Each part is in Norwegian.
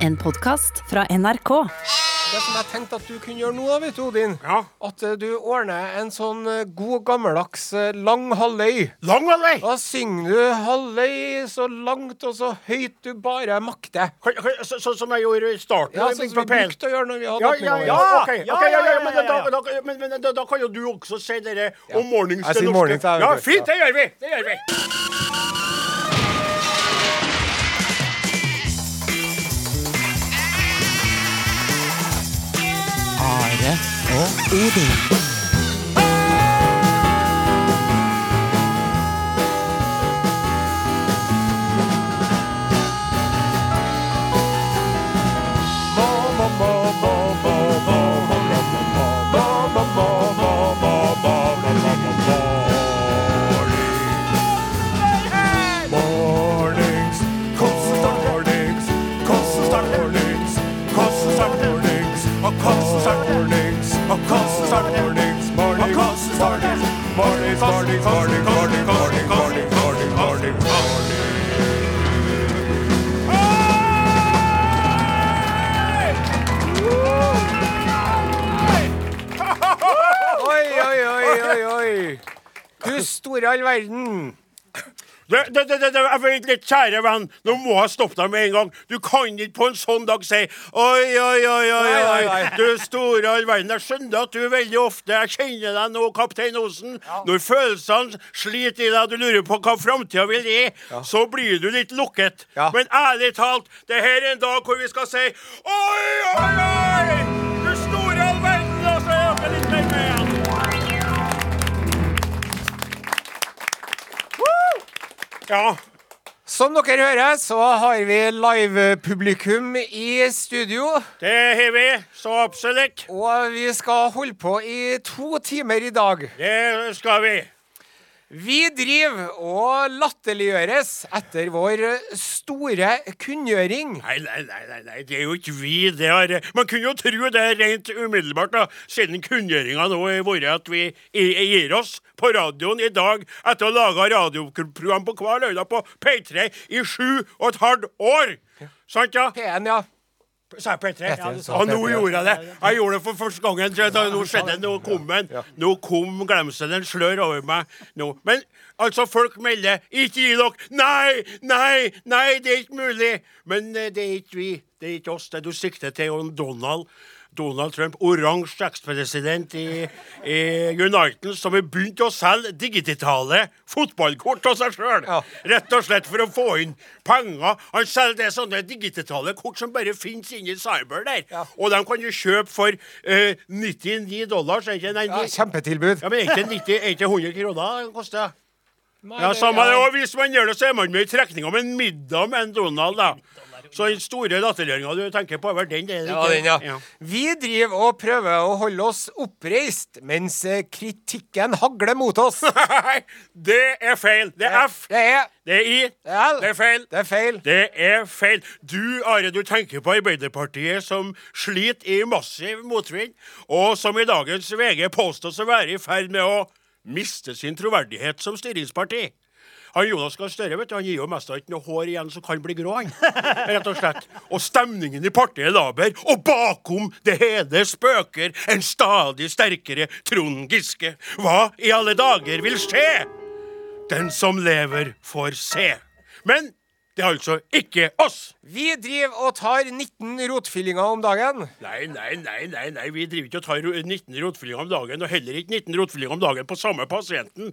En podkast fra NRK. Det som jeg tenkte at du kunne gjøre nå, da, vet du, Odin Ja. At eh, du ordner en sånn eh, god gammeldags eh, lang halvøy. Lang halvøy? Da synger du halvøy så langt og så høyt du bare makter. Sånn kan- så- som jeg gjorde i starten. Ja, sånn som vi brukte å gjøre når vi hadde Ja, ja, men da, kan jo du også si dere om morgenen. Jeg sier vet Ja, fint, det gjør vi! Det gjør vi. 哦屋顶 Cardiff, Cardiff, Cardiff, Cardiff, Cardiff, Cardiff, Cardiff, Cardiff. Oi, oi, oi, oi, oi. Du store all verden. Det, det, det, det, jeg vet litt, kjære venn, nå må jeg stoppe deg med en gang. Du kan ikke på en sånn dag si oi, oi, oi, oi, oi, du store all verden. Jeg skjønner at du veldig ofte Jeg kjenner deg nå, kaptein Osen. Når følelsene sliter i deg, du lurer på hva framtida vil gi, så blir du litt lukket. Ja. Men ærlig talt, det her er en dag hvor vi skal si oi, oi, oi! Ja. Som dere hører, så har vi live-publikum i studio. Det har vi, så absolutt. Og vi skal holde på i to timer i dag. Det skal vi. Vi driver og latterliggjøres etter vår store kunngjøring. Nei, nei, nei, nei, det er jo ikke vi. Det har, man kunne jo tro det rent umiddelbart, da, siden kunngjøringa nå har vært at vi gir oss på radioen i dag etter å ha laga radioprogram på hver lørdag på P3 i sju og et halvt år. Sant, ja? P1, ja. Sa jeg P3? P3, Ja, sa nå gjorde jeg det. Jeg gjorde det for første gangen. da, nå skjedde det. Nå kom den. Nå kom glemselen slør over meg. Nå. Men altså, folk melder 'ikke gi dere'. Nei, nei, nei, det er ikke mulig. Men eh, det er ikke vi. Det er ikke oss. Det du sikter til, er Donald. Donald Trump, oransje ekspresident i, i United, som har begynt å selge digitale fotballkort av seg sjøl. Ja. Rett og slett for å få inn penger. Han selger det sånne digitale kort som bare finnes inni cyber der. Ja. Og de kan du kjøpe for eh, 99 dollar Er ikke, nei, ja kjempetilbud. ja, men er ikke 90, er ikke 100 kroner det koster? Nei, Ja, samme det. Og hvis man gjør det, så er man med i trekninga med en middag med en Donald, da. Så den store latterliggjøringa du tenker på, er vel den? Det Ja, den, ja. Vi driver og prøver å holde oss oppreist, mens eh, kritikken hagler mot oss. Nei, det er feil. Det er F. Det er Det er I. det er, Det er feil. Det er feil. Det er feil. Du, Are, du tenker på Arbeiderpartiet som sliter i massiv motvind, og som i dagens VG påstås å være i ferd med å miste sin troverdighet som styringsparti. Han Jonas Gahr Støre vet du, han gir jo mest av ikke noe hår igjen som kan bli grå. han. Rett og slett. Og stemningen i partiet er laber. Og bakom det hele spøker en stadig sterkere Trond Giske. Hva i alle dager vil skje? Den som lever, får se. Men det er altså ikke oss. Vi driver og tar 19 rotfyllinger om dagen. Nei, nei, nei, nei, nei. vi driver ikke og tar 19 rotfyllinger om dagen, og heller ikke 19 rotfyllinger om dagen på samme pasienten.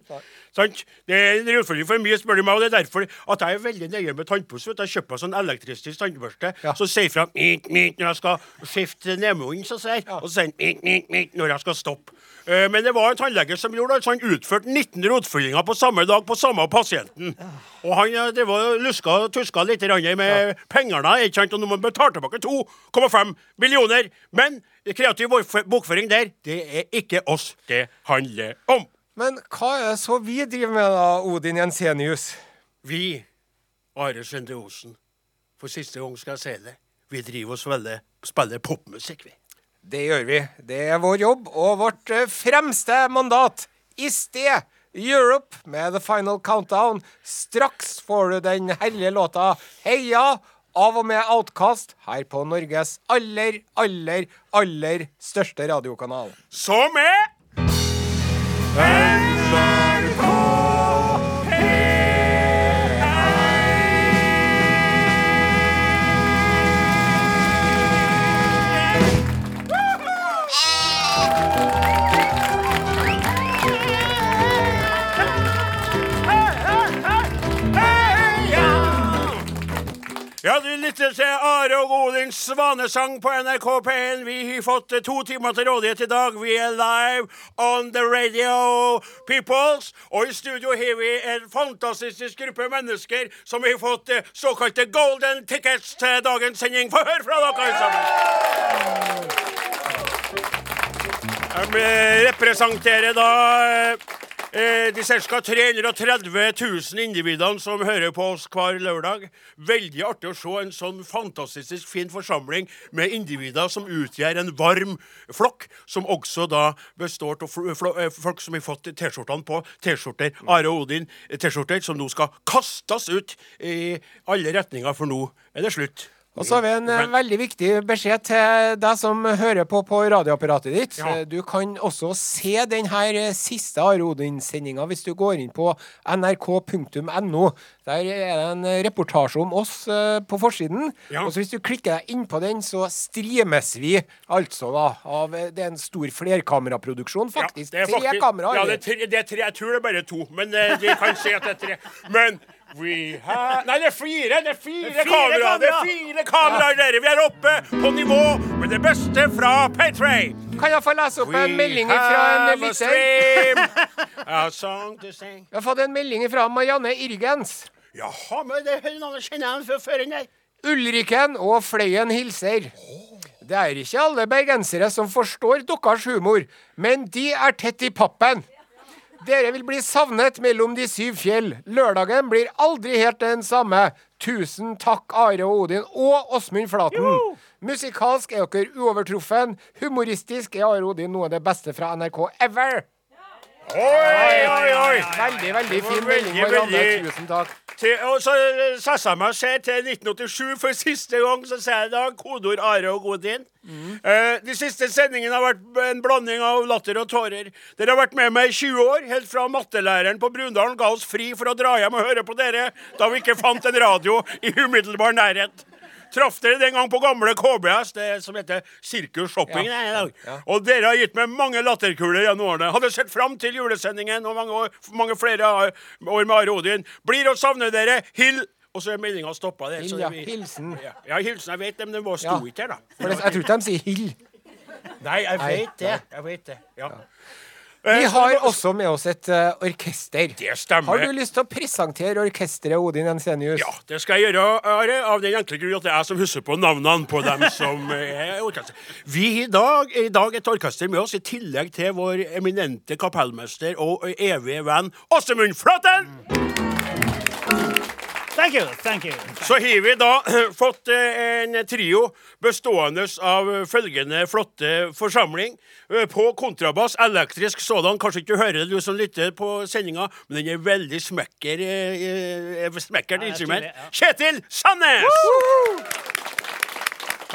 Sant? Det er en rotfylling for mye, spør du meg, og det er derfor at jeg er veldig nøye med tannpuss. Jeg kjøper sånn elektrisk tannbørste Ja. som sier fra «Mik, mik», når jeg skal skifte nedmunnen, så sier, og så sier «Mik, mik, mik» når jeg skal stoppe. Eh, Men det var en tannlege som gjorde det, så han utførte 19 rotfyllinger på samme dag på samme pasienten. Og han eh, det var luska og tuska litt med pengene, ikke sant? og nå må man betale tilbake 2,5 millioner. Men kreativ bokføring der, det er ikke oss det handler om. Men hva er det så vi driver med, da, Odin Jensenius? Vi, Are Sende Osen, for siste gang skal jeg si det, vi driver og spiller, spiller popmusikk, vi. Det gjør vi. Det er vår jobb og vårt eh, fremste mandat. I sted Europe med The Final Countdown. Straks får du den herlige låta Heia av og med Outcast her på Norges aller, aller, aller største radiokanal. Som er NRK Ja, du lytter til Are og Odins svanesang på NRK P1. Vi har fått eh, to timer til rådighet i dag. Vi er live on the radio, peoples. Og i studio har vi en fantastisk gruppe mennesker som har fått eh, såkalte golden tickets til dagens sending. Få høre fra dere alle sammen. Jeg representerer da eh, Eh, de ca. 330 000 individene som hører på oss hver lørdag. Veldig artig å se en sånn fantastisk fin forsamling med individer som utgjør en varm flokk, som også da består av eh, folk som har fått T-skjortene på. T-skjorter, Are Odin-T-skjorter, som nå skal kastes ut i alle retninger, for nå er det slutt. Og så har vi en eh, Men- veldig viktig beskjed til deg som hører på på radioapparatet ditt. Ja. Eh, Du kan også se denne siste Are Odin-sendinga hvis du går inn på nrk.no. Der er det en reportasje om oss eh, på forsiden. Ja. Og så hvis du klikker deg inn på den, så streames vi altså da av eh, Det er en stor flerkameraproduksjon, faktisk. Ja, er Tre kameraer. Ja, det er, tre, det er tre. Jeg tror det er bare to, men vi kan si at det er tre. Men we have Nei, det er fire! Det er fire, kamera. kameraer! Det er fire kameraer, dere! Vi er oppe på nivå med det beste fra Paytray! Kan jeg få lese opp en melding fra en lytter? stream. A song to sing. Jeg har fått en melding fra Marianne Irgens. Jaha, men det er noen kjenner jeg fra før. Ulriken og Fløyen hilser. Det er ikke alle bergensere som forstår deres humor, men de er tett i pappen. Dere vil bli savnet mellom de syv fjell. Lørdagen blir aldri helt den samme. Tusen takk, Are og Odin og Åsmund Flaten. Musikalsk er dere uovertruffen. Humoristisk er Are og Odin noe av det beste fra NRK ever. Oi, oi, oi. Veldig, veldig fin melding, Marianne. Tusen takk. Til, og så eh, satsa jeg meg seg til 1987 for siste gang, så sier jeg da kodeord Are og Godin. Eh, de siste sendingene har vært en blanding av latter og tårer. Dere har vært med meg i 20 år, helt fra mattelæreren på Brundalen ga oss fri for å dra hjem og høre på dere da vi ikke fant en radio i umiddelbar nærhet. Traff dere den gang på gamle KBS, det som heter Sirkus Shopping. Ja. i dag. Og dere har gitt meg mange latterkuler gjennom årene. Hadde sett fram til julesendingen og mange, år, mange flere år med Are Odin. Blir å savne dere. Hill Og så er meldinga stoppa. der, Hill, ja. vi- Hilsen. Ja, ja, hilsen. Jeg vet det, men den var sto Ja. ikke her, da. For jeg tror ikke de sier Hill. Nei, jeg vet det. Jeg vet det. Ja. Vi Eh, har også med oss et uh, orkester. Det stemmer. Har du lyst til å presentere orkesteret Odin Ensenius? Ja, det skal jeg gjøre, Are, av den enkle grunn at det er jeg som husker på navnene på dem som er orkester. Vi har i dag, i dag et orkester med oss, i tillegg til vår eminente kapellmester og evige venn Åsemund Flaten! Thank you, thank you. Så har vi da fått eh, en trio bestående av følgende flotte forsamling. Eh, På kontrabass, elektrisk sådan. Kanskje ikke du hører det, du som lytter på sendinga, men den er veldig smekker, eh, eh, smekkert Ja, instrument. ja. Kjetil Sandnes!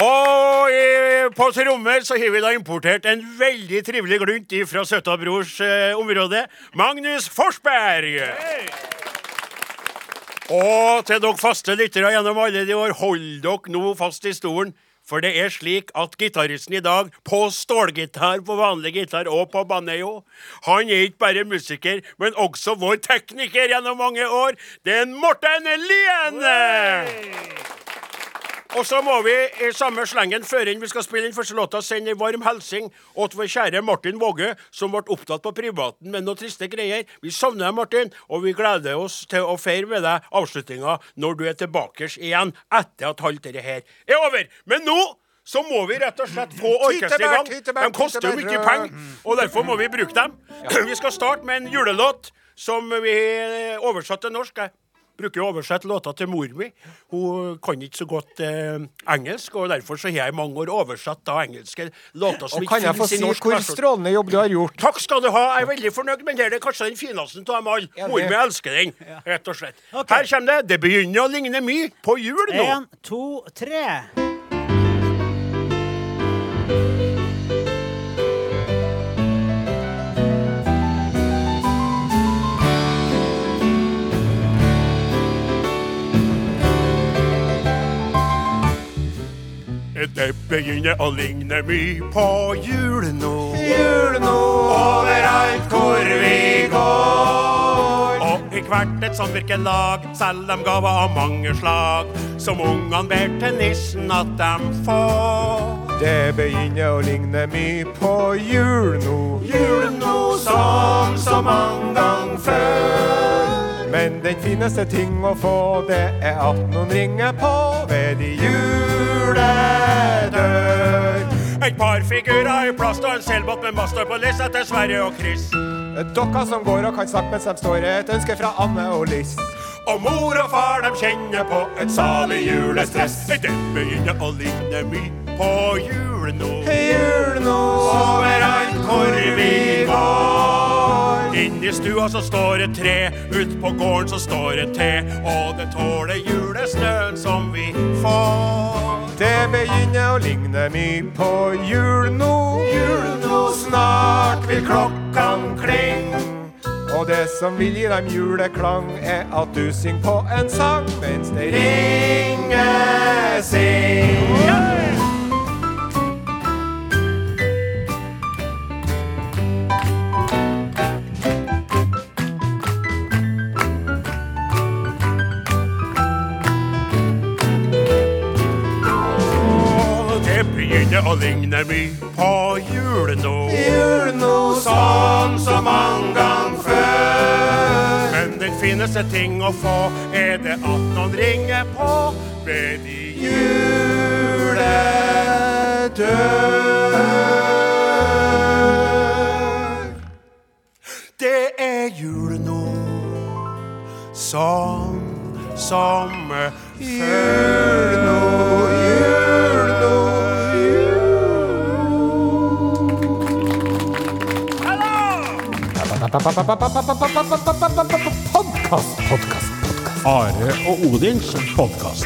Og eh, på trommer så har vi da importert en veldig trivelig glunt fra Søtta Brors eh, område. Magnus Forsberg! Og til dere faste lyttere gjennom alle de år, hold dere nå fast i stolen. For det er slik at gitaristen i dag, på stålgitar, på vanlig gitar og på banjo, han er ikke bare musiker, men også vår tekniker gjennom mange år. Det er en Morten Lien! Og så må vi i samme slengen før inn vi skal spille inn første låta, sende en varm hilsen til vår kjære Martin Våge, som ble opptatt på privaten med noen triste greier. Vi savner deg, Martin, og vi gleder oss til å feire med deg avslutninga når du er tilbake igjen etter at alt dette her er over. Men nå så må vi rett og slett få orkesteret i gang. De koster jo mye penger, og derfor må vi bruke dem. Vi skal starte med en julelåt som vi oversatte til norsk. Bruker å oversette låter til mor mi. Hun kan ikke så godt eh, engelsk, og derfor så har jeg i mange år oversatt da engelske låter som Og ikke kan jeg få si hvor strålende jobb du har gjort? Takk skal du ha. Jeg er veldig fornøyd med den. Det er kanskje den fineste av dem alle. Ja, Mor mi elsker den, rett og slett. Okay. Her kommer det. Det begynner å ligne mye på jul nå. En, to, tre. Det begynner å ligne mye på jul nå. Jul nå overalt hvor vi går. Og i hvert et samvirkelag selger de gaver av mange slag, som ungene ber til nissen at de får. Det begynner å ligne mye på jul nå. Jul nå som så mange gang før. Men den fineste ting å få, det er at noen ringer på ved de juledør. Et par figurer i plast og en seilbåt med master på list etter Sverre og Chris. Dokka som går og kan snakke mens de står, et ønske fra Anne og Liss. Og mor og far de kjenner på et salig julestress. Det begynner å ligne mye på jul nå. Jul nå Overalt hvor vi går. Inni stua så står et tre, ut på gården så står et te. Og det tåler julesnøen som vi får. Det begynner å ligne mye på jul nå. Jul nå snart vil klokkene klinge. Og det som vil gi dem juleklang, er at du synger på en sang mens det ringer sing. Og det begynner å ligne mye på jul nå. Jul nå Sånn som mange gang før. Men den fineste ting å få er det at noen ringer på ved de juledør. Det er jul nå, sånn som før nå. Podkast, podkast, podkast. Are og Odins podkast.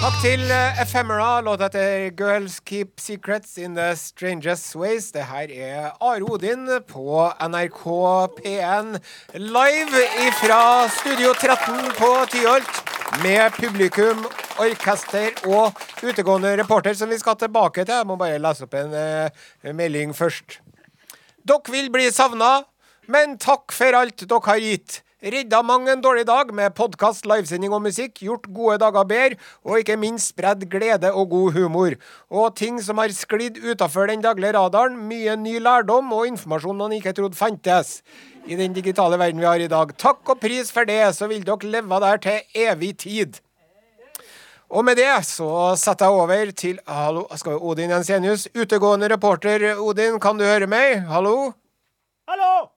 Takk til eh, Ephemera, låt etter Girls Keep Secrets in the Strangest Ways. Det her er Are Odin på NRK P1 live fra Studio 13 på Tyholt. Med publikum, orkester og utegående reporter, som vi skal tilbake til. Jeg må bare lese opp en uh, melding først. Dere vil bli savna, men takk for alt dere har gitt. Redda mang en dårlig dag med podkast, livesending og musikk, gjort gode dager bedre, og ikke minst spredd glede og god humor. Og ting som har sklidd utafor den daglige radaren, mye ny lærdom og informasjon man ikke trodde fantes. I den digitale verden vi har i dag. Takk og pris for det, så vil dere leve der til evig tid. Og med det så setter jeg over til Hallo, skal Odin Jensenius, utegående reporter. Odin, kan du høre meg? Hallo? Hallo!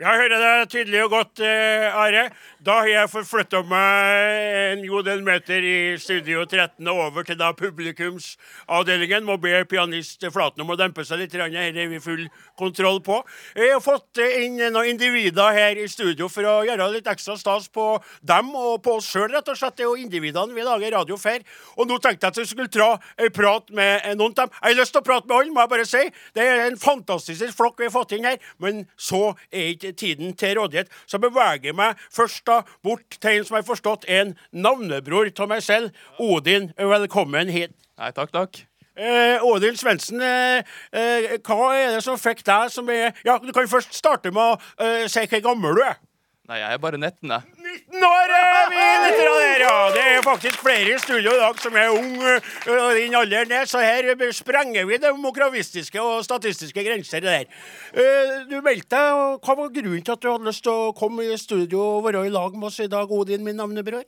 Jeg hører deg tydelig og godt, eh, Are. Da har jeg forflytta meg en god del meter i Studio 13 og over til da publikumsavdelingen. Må be pianist Flaten om å dempe seg litt. dette er vi full kontroll på. Jeg har fått inn noen individer her i studio for å gjøre litt ekstra stas på dem og på oss sjøl, rett og slett. Det er jo individene vi lager radio for. Og nå tenkte jeg at vi skulle dra en prat med noen av dem. Jeg har lyst til å prate med alle, må jeg bare si. Det er en fantastisk flokk vi har fått inn her. Men så er ikke tiden til rådighet. Så beveger jeg meg først da bort til en som har forstått en navnebror av meg selv. Odin, velkommen hit. Nei, takk, takk. Eh, Odin Svendsen, eh, eh, hva er det som fikk deg som er Ja, du kan først starte med å eh, si hvor gammel du er. Nei, jeg er bare 19, jeg. 19 år er der, ja. Det er faktisk flere i studio i dag som er unge og din den alderen der, så her sprenger vi demokravistiske og statistiske grenser. der. Eh, du meldte deg, og hva var grunnen til at du hadde lyst til å komme i studio og være i lag med oss i dag, Odin, min navnebror?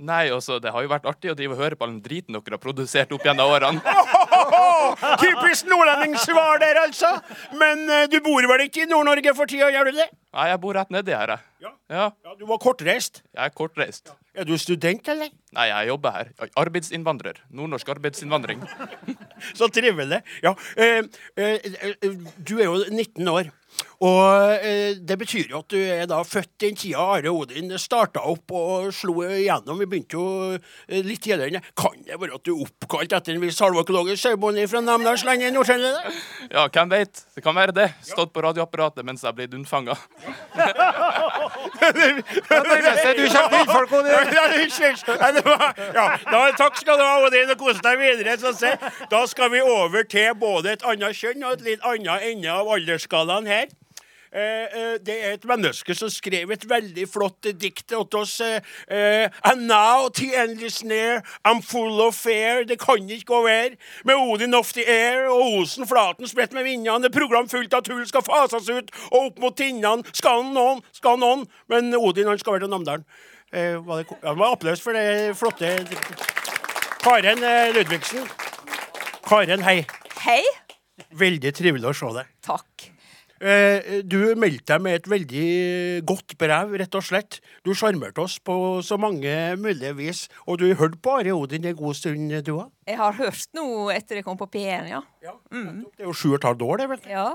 Nei, altså, det har jo vært artig å drive og høre på all den driten dere har produsert opp gjennom årene. Typisk nordlendingssvar der, altså. Men eh, du bor vel ikke i Nord-Norge for tida, gjør du det? Nei, jeg bor rett nedi her, jeg. Ja. Ja, Ja, Du var kortreist. jeg er kortreist. Er du student, eller? Nei, jeg jobber her. Arbeidsinnvandrer. Nordnorsk arbeidsinnvandring. Så trivelig. Ja. Eh, eh, du er jo 19 år. Og eh, det betyr jo at du er da født den tida Are Odin starta opp og slo igjennom. Vi begynte jo eh, litt tidligere. Kan det være at du er oppkalt etter en viss halvøkologisk sauebonde fra Namdalslandet i Nord-Trøndelag? Ja, hvem vet? Det kan være det. Stått på radioapparatet mens jeg ble unnfanga. Det nærmer seg du kommer til folk, Odin. Ja, da, takk skal du ha, Odin, og kos deg videre. Så se. Da skal vi over til både et annet kjønn og et litt annet ende av aldersskalaen her. Eh, eh, det er et menneske som skrev et veldig flott dikt til oss. Eh, And now the endless near, I'm full of fear. Det kan ikke gå ver. Med Odin off the air og Osen flaten spredt med vindene. Et program fullt av tull skal fases ut, og opp mot tinnene skal noen, skal noen. Men Odin han skal være til Namdalen. Eh, var det, ja, var applaus for det flotte Karen eh, Ludvigsen. Karen, hei. Hei. Veldig trivelig å se deg. Takk. Eh, du meldte deg med et veldig godt brev, rett og slett. Du sjarmerte oss på så mange mulige vis. Og du hørte på Are Odin en god stund, du òg? Jeg har hørt noe etter jeg kom på P1, ja. Ja. Det er jo sju og et halvt år, det, vel? ja.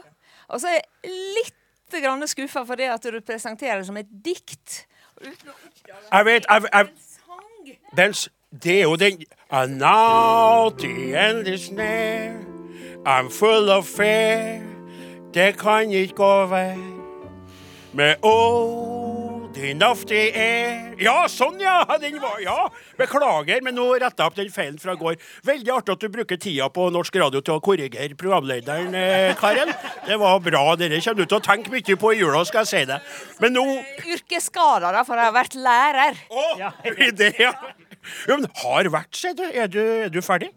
Og så er jeg litt grann skuffa for det at du presenterer det som et dikt. Jeg vet jeg, jeg, Sang. den, Det er jo den I'm now the end is near I'm full of fear Det kan ikke gå vei Med Odin of the air Ja, sånn ja! Den var, ja. Beklager, men nå rettet jeg opp den feilen fra går. Veldig artig at du bruker tida på norsk radio til å korrigere programlederen, eh, Karen. Det var bra. Dere kommer du til å tenke mye på i jula, skal jeg si det. Men nå Yrkesskada, da, for jeg har vært lærer. å, det, ja. ja. Men har vært, sier du. Er du, er du ferdig?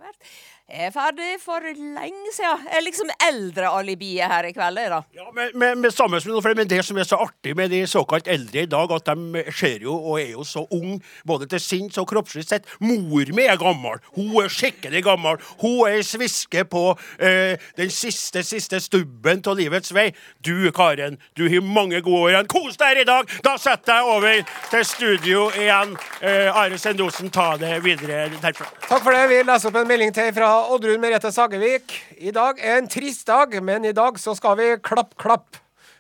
Jeg er ferdig for lenge siden. Jeg er liksom eldrealibiet her i kveld, da. Ja, men, men, men, sammen med noen flere, men det som er så artig med de såkalt eldre i dag, at de ser jo og er jo så unge, både til sinns og kroppslig sett. Mor mi er gammel. Hun er skikkelig gammel. Hun er ei sviske på eh, den siste, siste stubben av livets vei. Du, Karen, du har mange gode år igjen. Kos deg her i dag! Da setter jeg over til studio igjen. Eh, Are Sendosen, ta det videre derfra. Takk for det. Vi leser opp en melding til fra Oddrun Merete Sagevik. I dag er en trist dag, men i dag så skal vi klapp, klapp.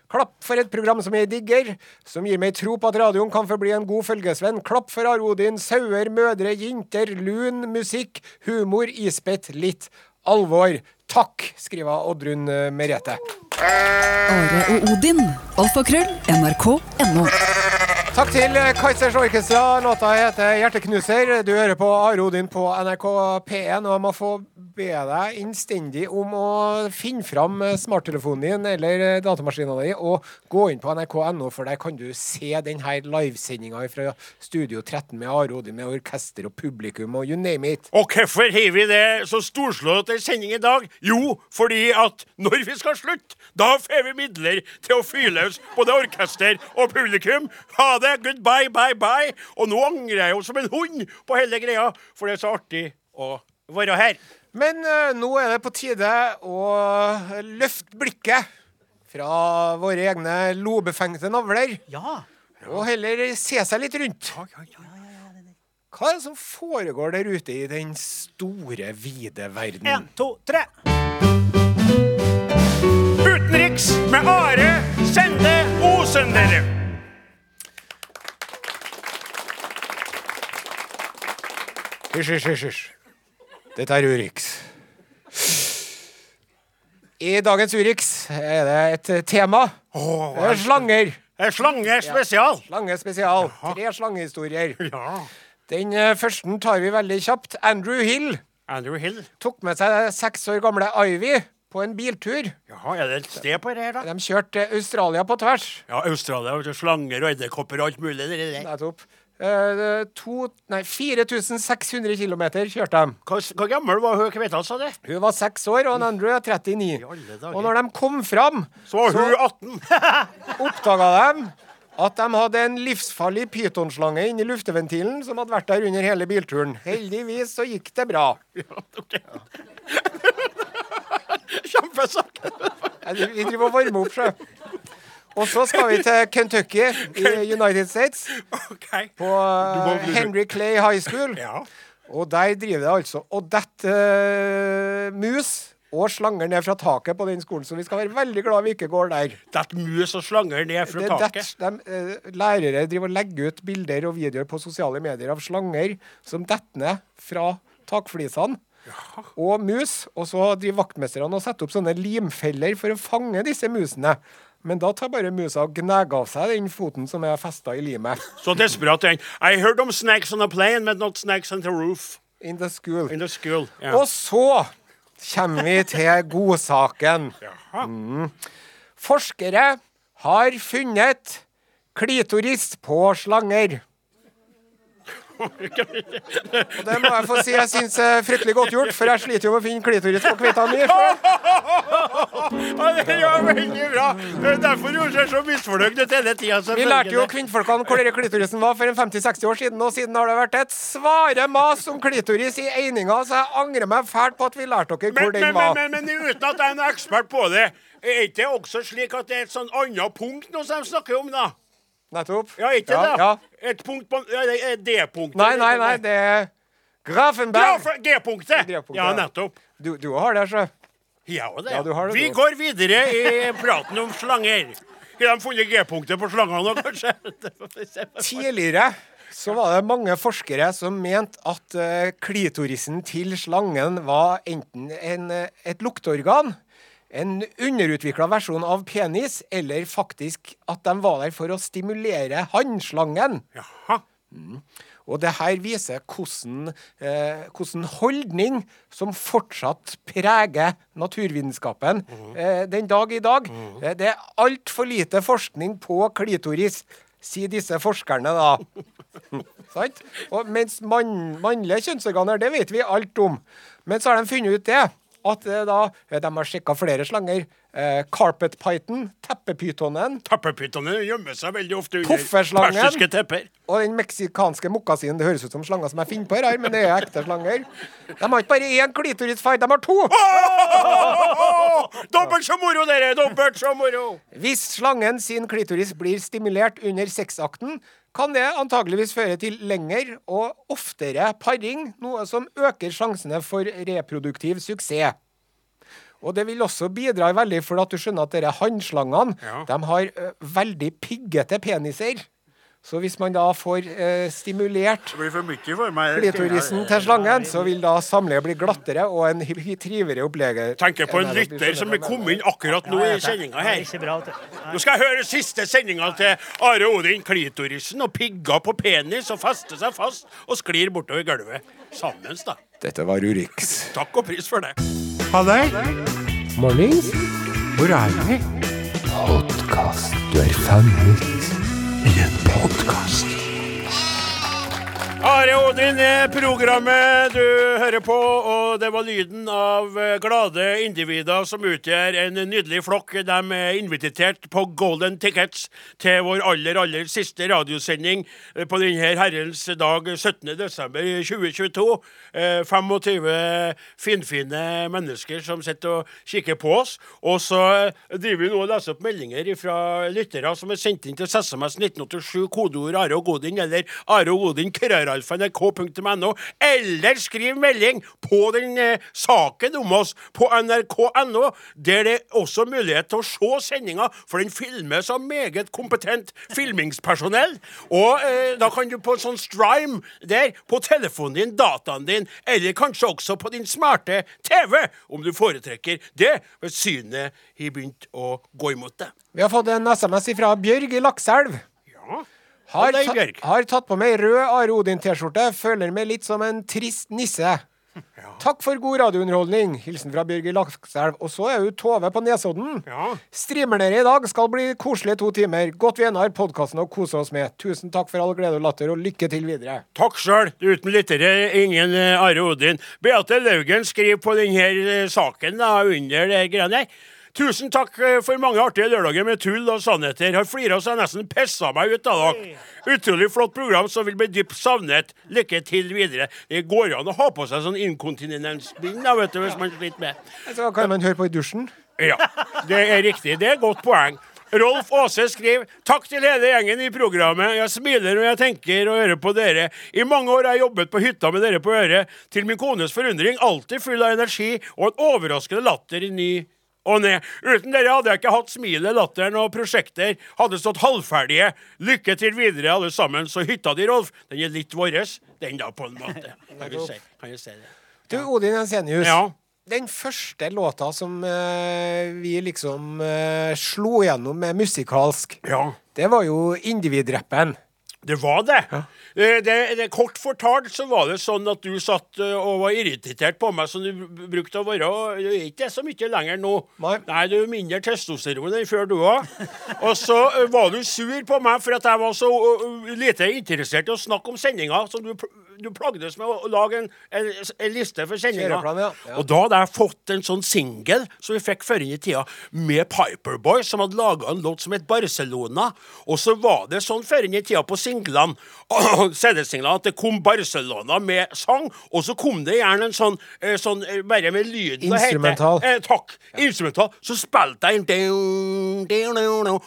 Klapp for et program som jeg digger, som gir meg tro på at radioen kan forbli en god følgesvenn. Klapp for Arodin, sauer, mødre, jenter, lun, musikk, humor, ispett, litt alvor. Takk, skriver Oddrun Merete. Are og Odin. Alfakrøll. NRK.no. Takk til Kaizers Orkestra. Låta heter 'Hjerteknuser'. Du hører på Are Odin på NRK P1, og jeg må få be deg innstendig om å finne fram smarttelefonen din eller datamaskinen din og gå inn på nrk.no, for der kan du se denne livesendinga fra Studio 13 med Are Odin med orkester og publikum og you name it. Og hvorfor har vi det så storslått en sending i dag? Jo, fordi at når vi skal slutte, da får vi midler til å fyre løs både orkester og publikum. Ha det, goodbye, bye, bye. Og nå angrer jeg jo som en hund på hele greia, for det er så artig å være her. Men uh, nå er det på tide å løfte blikket fra våre egne lobefengte navler. Ja. Og heller se seg litt rundt. Hva er det som foregår der ute i den store, vide verden? En, to, tre. Utenriks med Are Sende Osen, dere. Hysj, hysj, hysj. Dette er Urix. I dagens Urix er det et tema. Oh, Det er slanger. Slange spesial. Slange spesial. Tre slangehistorier. Ja. Den eh, første tar vi veldig kjapt. Andrew Hill Andrew Hill. tok med seg seks år gamle Ivy på en biltur. Jaha, er det et sted på det her, da? De kjørte Australia på tvers. Ja, Australia. Slanger og edderkopper og alt mulig. Det er Nettopp. Eh, to, nei, 4600 km kjørte de. Hvor, hvor gammel var hun kveita, sa du? Hun var seks år, og Andrew er 39. alle dager. Og når de kom fram, Så var hun 18. oppdaga de at de hadde en livsfarlig pytonslange inni lufteventilen som hadde vært der under hele bilturen. Heldigvis så gikk det bra. Kjempesak! Ja, Vi driver og varmer opp, sjø. Og så skal vi til Kentucky i United States, Okay. på eh, Henry Clay High School. Ja. Og der driver det altså og detter uh, mus og slanger ned fra taket på den skolen, så vi skal være veldig glad vi ikke går der. Dette mus og slanger ned fra Det taket. det- de, eh, lærere driver og legger ut bilder og videoer på sosiale medier av slanger som detter ned fra takflisene. Og mus. Og så driver vaktmesterne og setter opp sånne limfeller for å fange disse musene. Men da tar bare musa og gnager av seg den foten som er festa i limet. Så desperat den. I heard om snacks on a plane, but not snacks on the roof In the school. in the school. Ja. Og så kommer vi til godsaken. Jaha. Forskere har funnet klitoris på slanger. Og det må jeg få si jeg syns er fryktelig godt gjort, for jeg sliter jo med å finne klitoris på kveita mi. Ja, det gjør veldig bra. Det er Derfor du ser så misfornøyd ut hele tida. Vi lærte jo kvinnfolkene hvor denne klitorisen var for en 50-60 år siden, og siden har det vært et svare mas om klitoris i eininga, så jeg angrer meg fælt på at vi lærte dere hvor men, den men, var. men, men uten at jeg er en ekspert på det, er ikke det også slik at det er et sånn annet punkt nå som de snakker om, da? Nettopp. Ja, ikke ja, det? Ja. Et punkt på ja, D-punktet? Nei, nei, nei, det er Grafenberg. G-punktet! Ja, nettopp. Du, du har det, sjø. Ja, det. Ja, du har det, Vi går videre i praten om slanger. Har de funnet G-punktet på slangene nå, kanskje? Tidligere så var det mange forskere som mente at eh, klitorisen til slangen var enten en, eh, et lukteorgan, en underutvikla versjon av penis, eller faktisk at de var der for å stimulere hannslangen. Jaha. Og det her viser hvordan, eh, hvordan holdning som fortsatt preger naturvitenskapen eh, den dag i dag. Eh, det er altfor lite forskning på klitoris, sier disse forskerne da. Sant? Og mens man, mannlige kjønnsorganer, det vet vi alt om. Men så har de funnet ut det. At eh, da, eh, de har sjekka flere slanger. Eh, carpet python, teppepytonen Teppepytonen gjemmer seg veldig ofte under persiske tepper. og den meksikanske mokasinen. Det høres ut som slanger som jeg finner på her, men det er ekte slanger. De har ikke bare én klitorisfight, de har to! Dobbelt så moro, dere! Dobbelt så moro! Hvis slangen sin klitoris blir stimulert under sexakten, kan det antageligvis føre til lengre og oftere paring, noe som øker sjansene for reproduktiv suksess. Og det vil også bidra veldig for at du skjønner at dere hannslangene Ja. de har veldig piggete peniser. Så hvis man da får eh, stimulert Det klitorisen til slangen, så vil da samleie bli glattere og en triveligere opplevelse. Tenker på en lytter som er kommet inn akkurat nå i sendinga her. Nå skal jeg høre siste sendinga til Are Odin. Klitorisen og pigger på penis og fester seg fast og sklir bortover gulvet. Sammen, da. Dette var Urix. Takk og pris for det. Halløy. Mornings. Hvor er vi? Podkast. Du er fanget i en podkast. Are Odin er programmet du hører på, og det var lyden av eh, glade individer som utgjør en nydelig flokk. De er invitert på golden tickets til vår aller, aller siste radiosending eh, på denne herrens dag 17. desember 2022. Eh, 25 finfine mennesker som sitter og kikker på oss. Og så eh, driver vi nå og leser opp meldinger fra lyttere som er sendt inn til SMS 1987, kodeord Are og Godin, eller Are og Godin, krøralfa nrk.no, eller skriv melding på den eh, saken om oss på nrk.no, der det er også mulighet til å se sendinga, for den filmes av meget kompetent filmingspersonell. Og eh, da kan du på sånn strime der, på telefonen din, dataen din, eller kanskje også på din smarte TV, om du foretrekker det, hvis synet har begynt å gå imot deg. Vi har fått en SMS fra Bjørg i Lakselv. Ja. Har, ta har tatt på meg rød Are Odin-T-skjorte. Føler meg litt som en trist nisse. Takk for god radiounderholdning. Hilsen fra i Lakselv. Og så er jo Tove på Nesodden. Ja. Streamer dere i dag. Skal bli koselig to timer. Godt vi ennå har podkasten å kose oss med. Tusen takk for all glede og latter, og lykke til videre. Takk sjøl. Uten lyttere, ingen eh, Are Odin. Beate Laugen skriver på denne eh, saken da, under det greiene. Tusen takk eh, for mange artige lørdager med tull og sannheter. Har flira så jeg nesten pissa meg ut av dere. Utrolig flott program som vil bli dypt savnet. Lykke til videre. Det går an å ha på seg sånn inkontinensbind vet du, hvis man sliter med Så kan man høre på i dusjen. Ja, det er riktig. Det er et godt poeng. Rolf Aase skriver Takk til hele gjengen i programmet. Jeg smiler når jeg tenker og hører på dere. I mange år har jeg jobbet på hytta med dere på øret. Til min kones forundring alltid full av energi og en overraskende latter i ny og ned. Uten dere hadde jeg ikke hatt smilet, latteren og prosjekter hadde stått halvferdige. Lykke til videre, alle sammen. Så hytta di, Rolf, den er litt vår, den da, på en måte. Kan du si, kan jeg si det? Du, Odin Jensenius. Ja. Den første låta som uh, vi liksom uh, slo gjennom med musikalsk, Ja. det var jo individrappen. Det var det. Ja. det, det. Kort fortalt så var det sånn at du satt eh, og var irritert på meg som du brukte å være. Du er ikke det så mye lenger nå. Nei. du er mindre testosteron enn før du òg. Og så eh, var du sur på meg for at jeg var så eh, lite interessert i å snakke om sendinga. Så du, du plagdes med å lage en, en, en liste for sendinga. Ja. Ja. Og da hadde jeg fått en sånn singel som vi fikk før inn i tida, med Piperboy, som hadde laga en låt som het Barcelona. Og så var det sånn før inn i tida på singlene, CD-singlene, at det kom Barcelona med sang, og så kom det gjerne en sånn, eh, sånn eh, bare med lyden? Instrumental. Eh, takk. Instrumental. Så spilte jeg down,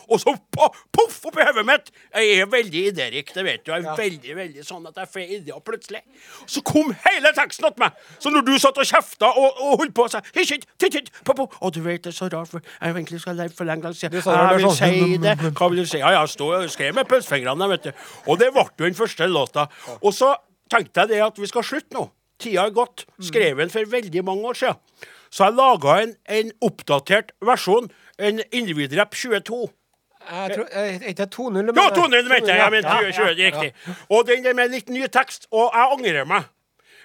Og så po- poff oppi hodet mitt! Jeg er veldig idérik, det vet du. Jeg er veldig, veldig sånn at jeg får ideer plutselig. Så kom hele teksten til meg! Så når du satt og kjefta og, og holdt på og sa titt, på, på. Og du vet det er så rart, for jeg egentlig skal leve for lenge siden. Jeg vil sånn, si det. Hva vil du si? Ja, jeg stå og skrev med pølsefingrene, vet du. Og det ble jo den første låta. Og så tenkte jeg det at vi skal slutte nå. Tida er gått. Skrev den for veldig mange år siden. Så jeg laga en, en oppdatert versjon. En Individrapp 22. Jeg tror, er ikke det 2-0? Ja, 200 mente jeg. Jeg Ja, 20, 20, riktig. Og den er med litt ny tekst, og jeg angrer meg.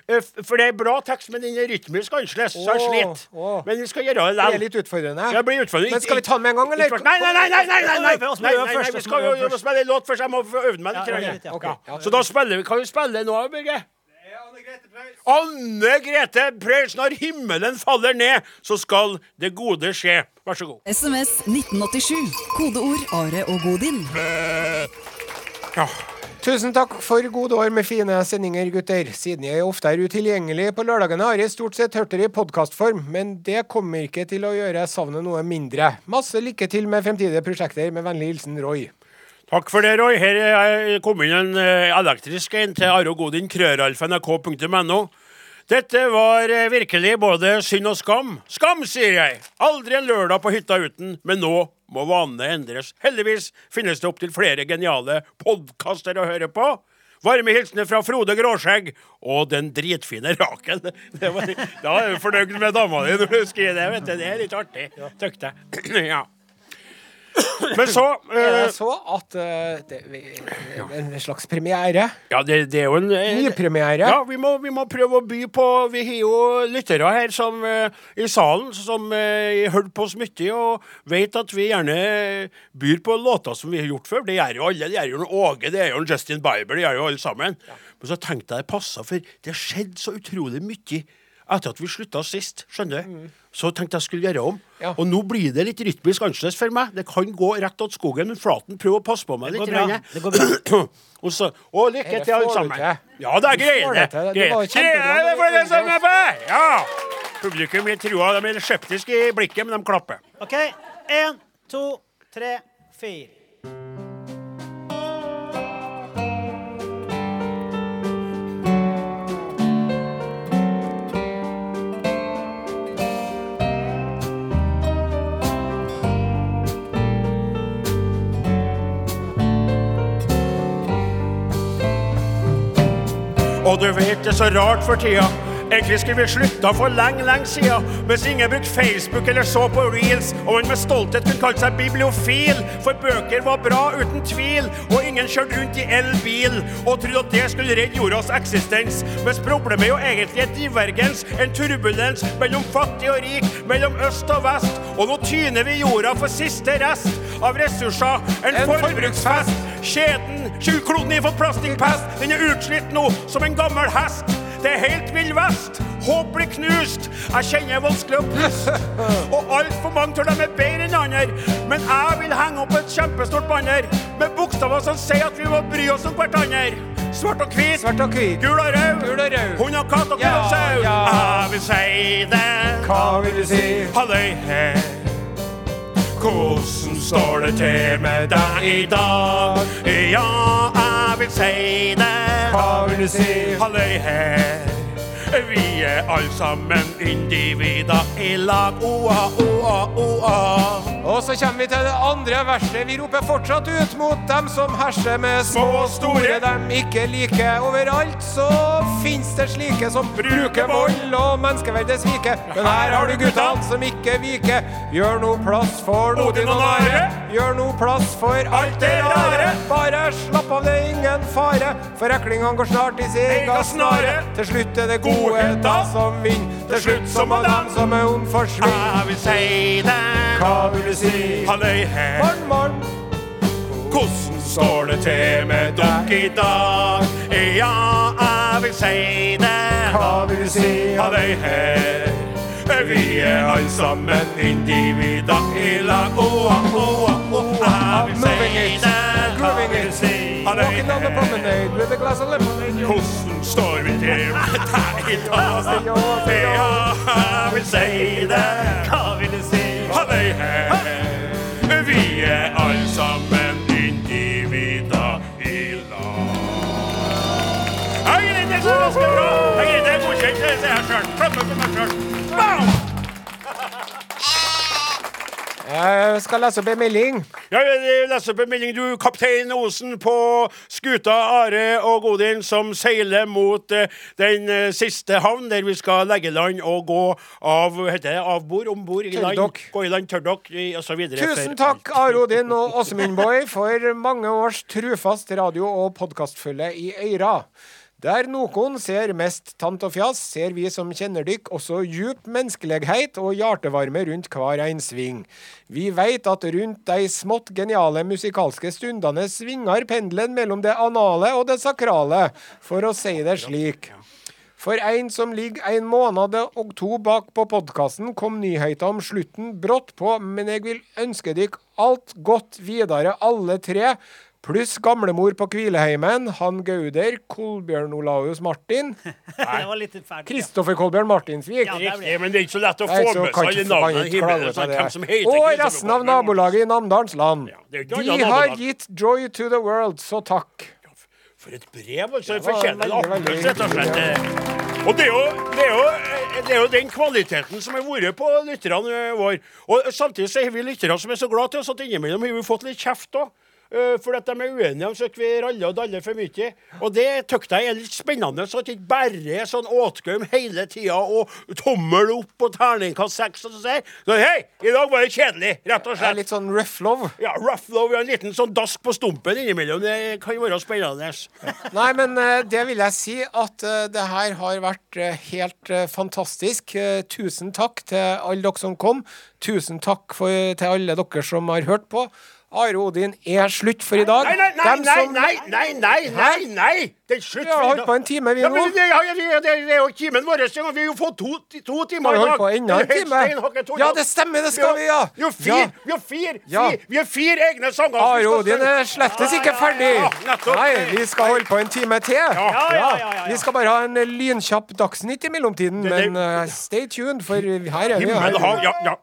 Eh, For det er bra tekst, men den er rytmisk annerledes, så jeg sliter. Men vi skal gjøre det Det er litt utfordrende. Det blir utfordrende. Men skal vi ta den med en gang, eller? Nei, nei, nei! nei, nei, nei, nei, Nei, nei, nei, nei, vi skal jo øve spille en låt først. Jeg må øvd meg litt. Ja, ja, ja. Ok, ja. Så da spiller vi Kan vi spille nå, Børge? Anne Grete Preus, når himmelen faller ned, så skal det gode skje. Vær så god. SMS 1987. Kodeord Are og Godin. Ja. Tusen takk for gode år med fine sendinger, gutter. Siden jeg ofte er utilgjengelig på lørdagene, har jeg stort sett hørt dere i podkastform, men det kommer ikke til å gjøre savnet noe mindre. Masse lykke til med fremtidige prosjekter. Med vennlig hilsen Roy. Takk for det, Roy. Her er kom inn en eh, elektrisk en til Are og Godin, krøralfa.nrk.no. Dette var eh, virkelig både synd og skam. Skam, sier jeg! Aldri en lørdag på hytta uten, men nå må vanene endres. Heldigvis finnes det opptil flere geniale podkaster å høre på. Varme hilsener fra Frode Gråskjegg og den dritfine Rakel. Det var, da er du fornøyd med dama di når du skriver det. vet du. Det er litt artig, tykte jeg. Ja. Men så eh, det så at eh, det er en slags premiere? Ja, det, det er jo en eh, Nypremiere? Ja, vi må, vi må prøve å by på Vi har jo lyttere her som, eh, i salen som uh, har hørt på oss mye og vet at vi gjerne byr på låter som vi har gjort før. Det gjør jo alle. Det gjør jo en Åge, det gjør jo en Justin Bieber, det gjør jo alle sammen. Men så tenkte jeg det passa, for det skjedde så utrolig mye etter at vi slutta sist. Skjønner du? Så tenkte jeg skulle gjøre om. Ja. Og nå blir det litt rytmisk annerledes for meg. Det kan gå rett til skogen, men Flaten prøver å passe på meg Det litt. bra. Det går bra. og, så, og lykke til, alle sammen. Ja, det er greier, det. det Greier. var. Det er for det som er på! Ja. Publikum i trua, de er skeptiske i blikket, men de klapper. OK. Én, to, tre, fire. Og du vet det er så rart for tida. Egentlig skulle vi slutta for lenge, lenge sida. Hvis ingen brukte Facebook eller så på reels, og man med stolthet kunne kalt seg bibliofil, for bøker var bra, uten tvil, og ingen kjørte rundt i elbil og trodde at det skulle redde jordas eksistens. Mens problemet er jo egentlig en divergens, en turbulens mellom fattig og rik, mellom øst og vest. Og nå tyner vi jorda for siste rest av ressurser. En, En forbruksfest. Kjeden, kloden i fått plastikkpest. Den er utslitt nå som en gammel hest. Det er helt vill vest. Håp blir knust. Jeg kjenner vanskelig å puste. Og altfor mange tror de er bedre enn andre. Men jeg vil henge opp et kjempestort banner med bokstaver som sier at vi må bry oss om hverandre. Svart og hvit, Svart og hvit. gul og rød, Gul og rød. hund og katt og Ja, sau. ja. Jeg vil si det. Hva vil du si? Halløy her. Hvordan står det til med deg i dag? Ja, jeg vil si det. Hva vil du si? Halløy her. Vi er alle sammen individer i lag. Oa, oa, oa. Og så kommer vi til det andre verset. Vi roper fortsatt ut mot dem som herser med små og store dem ikke liker. Overalt så fins det slike som bruker vold og menneskeverdet sviker. Men her har du guttene som ikke viker. Gjør nå plass for Odin og Nare. Gjør nå plass for alt det rare. Bare slapp av, det er ingen fare. For eklingene går snart i sin egen snare. Til slutt er det gode da som vinner. Til slutt så må dem som er ond forsvinne. Jeg vil si det. Hva vil du si? Halløy her. Morn, morn. Hvordan står det til med dere i dag? Ja, jeg vil si det. Hva vil du si? Halløy her. Vi er alle sammen individer i lag. Oh, oa, oa. Walking down the promenade with a glass of lemonade. Hvordan står vi til deg i dag? Ja, jeg vil si det. Hva vil du si? Halløy her. Vi er alle sammen individer i lag. Jeg er det så ganske bra. Jeg er det godkjent, det jeg sjøl. Klapp for meg sjøl. Jeg skal lese opp en melding. Ja, lese opp en melding. Du, kaptein Osen på skuta Are og Godin, som seiler mot eh, den eh, siste havn, der vi skal legge land og gå av heter det, av bord, om bord i land. Gå i land, tørrdokk i- og så videre. Tusen takk. Are Odin og Åsemundboy, for mange års trufast radio- og podkastfølge i øyra. Der noen ser mest tant og fjas, ser vi som kjenner dykk også djup menneskelighet og hjertevarme rundt hver en sving. Vi veit at rundt de smått geniale musikalske stundene svinger pendelen mellom det anale og det sakrale, for å si det slik. For en som ligger en måned og to bak på podkasten, kom nyheten om slutten brått på, men jeg vil ønske dere alt godt videre, alle tre. Pluss gamlemor på Kvileheimen, han Gauder, Kolbjørn Olaus Martin, ja. Kristoffer Kolbjørn Martinsvik. Ja, Riktig, men det er ikke så lett å få så med seg alle navnene sånn. Hvem som Og resten av nabolaget i Namdalens land. Ja, De har nabolag. gitt joy to the world, så takk. For et brev, altså. Det Fortjener en applaus, rett og slett. Og det er, jo, det, er jo, det er jo den kvaliteten som har vært på lytterne våre. Og samtidig så har vi lyttere som er så glad til oss at innimellom har vi fått litt kjeft òg. For at de er uenige om så vi raller og daller for mye. Og det syns jeg er litt spennende, så at det ikke bare er sånn åtgaum hele tida og tommel opp og terningkast seks og sånn. Så hei, i dag var det kjedelig, rett og slett. litt sånn rough love. Ja, rough love, ja, en liten sånn dask på stumpen innimellom. Det kan være spennende. Nei, men eh, det vil jeg si at eh, det her har vært eh, helt eh, fantastisk. Eh, tusen takk til alle dere som kom. Tusen takk for, til alle dere som har hørt på. Are Odin er slutt for i dag. Nei, nei, nei, nei, nei, nei, nei, nei, nei. Det er slutt for i dag. Vi har holdt på en time, vi nå. Ja, det, ja, det, det, er jo timen vår. Vi har jo fått to, to timer i i vi dag. holdt på enda en time? Ja, det stemmer, det skal vi, ja. Vi har fire, vi har fire, vi har fire egne sanger. Are Odin er slettes ikke ferdig. Nei, vi skal holde på en time til. Ja. Vi skal bare ha en lynkjapp Dagsnytt i mellomtiden, men uh, stay tuned, for her er vi. Himmel og hav, ja, ja.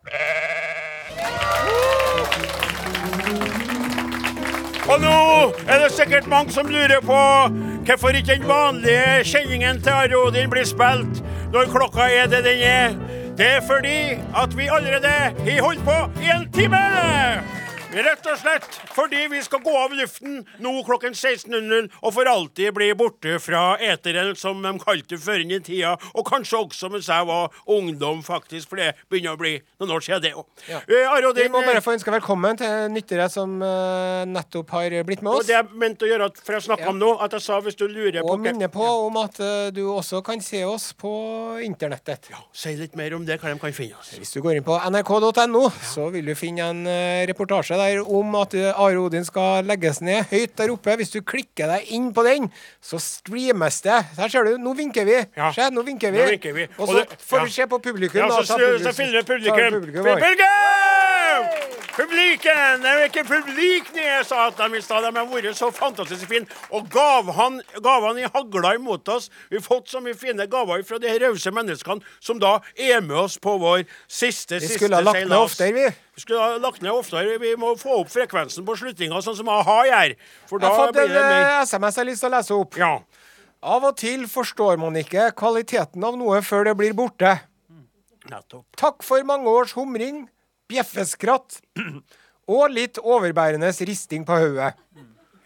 Og nå er det sikkert mange som lurer på hvorfor ikke den vanlige kjenningen til Are Odin blir spilt når klokka er det den er. Det er fordi at vi allerede har holdt på i en time! Rett og slett fordi vi skal gå av luften nå klokken 16.00 og for alltid bli borte fra eteren, som de kalte det før i tida, og kanskje også mens jeg var ungdom, faktisk, for det begynner å bli noen år siden, det òg. Ja. Eh, Vi må bare få ønske velkommen til nyttere som eh, nettopp har blitt med oss. og det jeg mente å gjøre, for jeg snakka om nå, at jeg sa hvis du lurer på Og minne på om at uh, du også kan se oss på internettet. Ja, Si litt mer om det, hva de kan finne oss. Hvis du går inn på nrk.no, så vil du finne en uh, reportasje der om at eh, Are Odin skal legges ned høyt der oppe. Hvis du klikker deg inn på den, så streames det. Her ser du, nå vinker vi. Ja. Se, nå vinker vi. Nå vinker vi. Og så får vi se på publikum. Ja, da, så, ta så, så ta publikum. publikum. Publikum! Publiken! Det er ikke publik jeg sa at de i stad. De har vært så fantastisk fine. Og gavene gav i hagla imot oss. Vi har fått så mye fine gaver fra de rause menneskene som da er med oss på vår siste, Vi siste skulle ha lagt ned seilas. oftere, vi. Vi skulle ha lagt ned oftere. Vi må få opp frekvensen på slutninga, sånn som a-ha gjør. Jeg har fått en eh, SMS jeg har lyst til å lese opp. Ja. Av og til forstår man ikke kvaliteten av noe før det blir borte. Nettopp. Takk for mange års humring, bjeffeskratt og litt overbærende risting på hodet.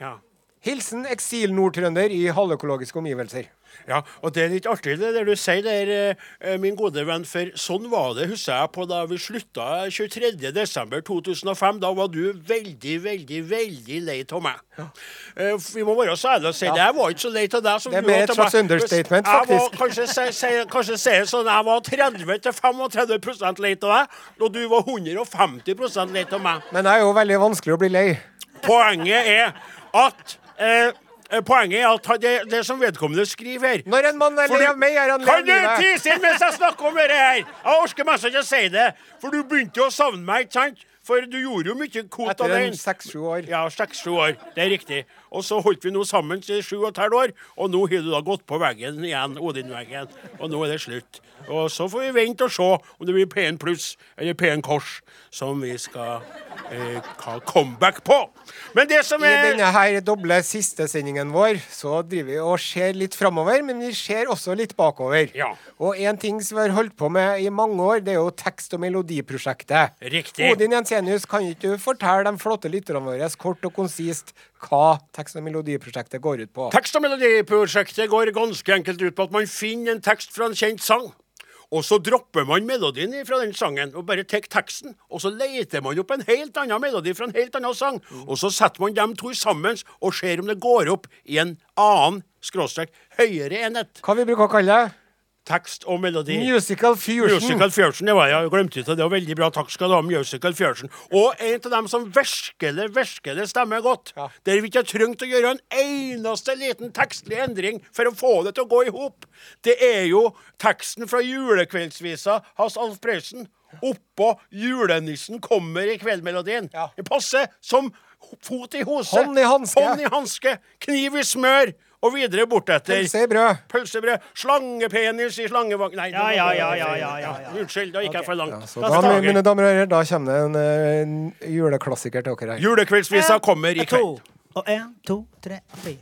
Ja. Hilsen eksil-nordtrønder i halvøkologiske omgivelser. Ja, og det er litt artig det der du sier der, eh, min gode venn, for sånn var det, husker jeg, på da vi slutta 23.12.2005. Da var du veldig, veldig, veldig lei av meg. Ja. vi må være så ærlige og si det. Jeg var ikke så lei av deg som Det er du mer et slags understatement, understatement, Jeg var, kanskje si, sånn, jeg var 30-35 lei av deg, og du var 150% lei av meg. Men det er jo veldig vanskelig å bli lei. Poenget er at eh, Poenget er at det, det som vedkommende skriver her Når en mann er lei av meg, er han lei Kan du tise stille mens jeg snakker om dette her? Jeg orker mest ikke å si det. For du begynte jo å savne meg, ikke sant? For du gjorde jo mye kot Etter en alene. seks-sju år. Ja, seks-sju år. Det er riktig. Og så holdt vi nå sammen i sju og et halvt år, og nå har du da gått på veggen igjen, Odin-veggen. Og nå er det slutt. Og så får vi vente og se om det blir P1 pluss eller P1 kors som vi skal eh, ha comeback på. Men det som I er denne her doble siste sendingen vår så driver vi og ser litt framover, men vi ser også litt bakover. Ja. Og en ting som vi har holdt på med i mange år, det er jo tekst- og melodiprosjektet. Riktig. Odin Jensenius, kan ikke du fortelle de flotte lytterne våre kort og konsist hva tekst- og melodiprosjektet går ut på? Tekst- og melodiprosjektet går ganske enkelt ut på at man finner en tekst fra en kjent sang. Og så dropper man melodien fra den sangen og bare tar teksten. Og så leter man opp en helt annen melodi fra en helt annen sang. Og så setter man dem to sammen og ser om det går opp i en annen skråstrek høyere enhet. Hva vi bruker å kalle det? Tekst og melodi. Musical fusion. Musical Fusion, det var jeg glemte det. Det var veldig bra. Takk skal du ha, Musical Fusion. Og en av dem som virkelig, virkelig stemmer godt, Ja. der vi ikke har trengt å gjøre en eneste liten tekstlig endring for å få det til å gå i hop, det er jo teksten fra julekveldsvisa hans Alf Prøysen. Oppå 'Julenissen kommer' i kveldmelodien. Ja. Det passer som fot i hose. Hånd i hanske. Hånd i hanske. Kniv i smør. Og videre bortetter. Pølsebrød. Pølsebrød. Slangepenis i slangevogn Nei, Ja, ja, ja, ja, ja, ja, ja. Unnskyld, da gikk jeg for langt. Så da, mine- mine damer og herrer, da kommer det en, eh, en juleklassiker til dere her. Julekveldsvisa kommer i kveld. To. Og en, to, tre, fire.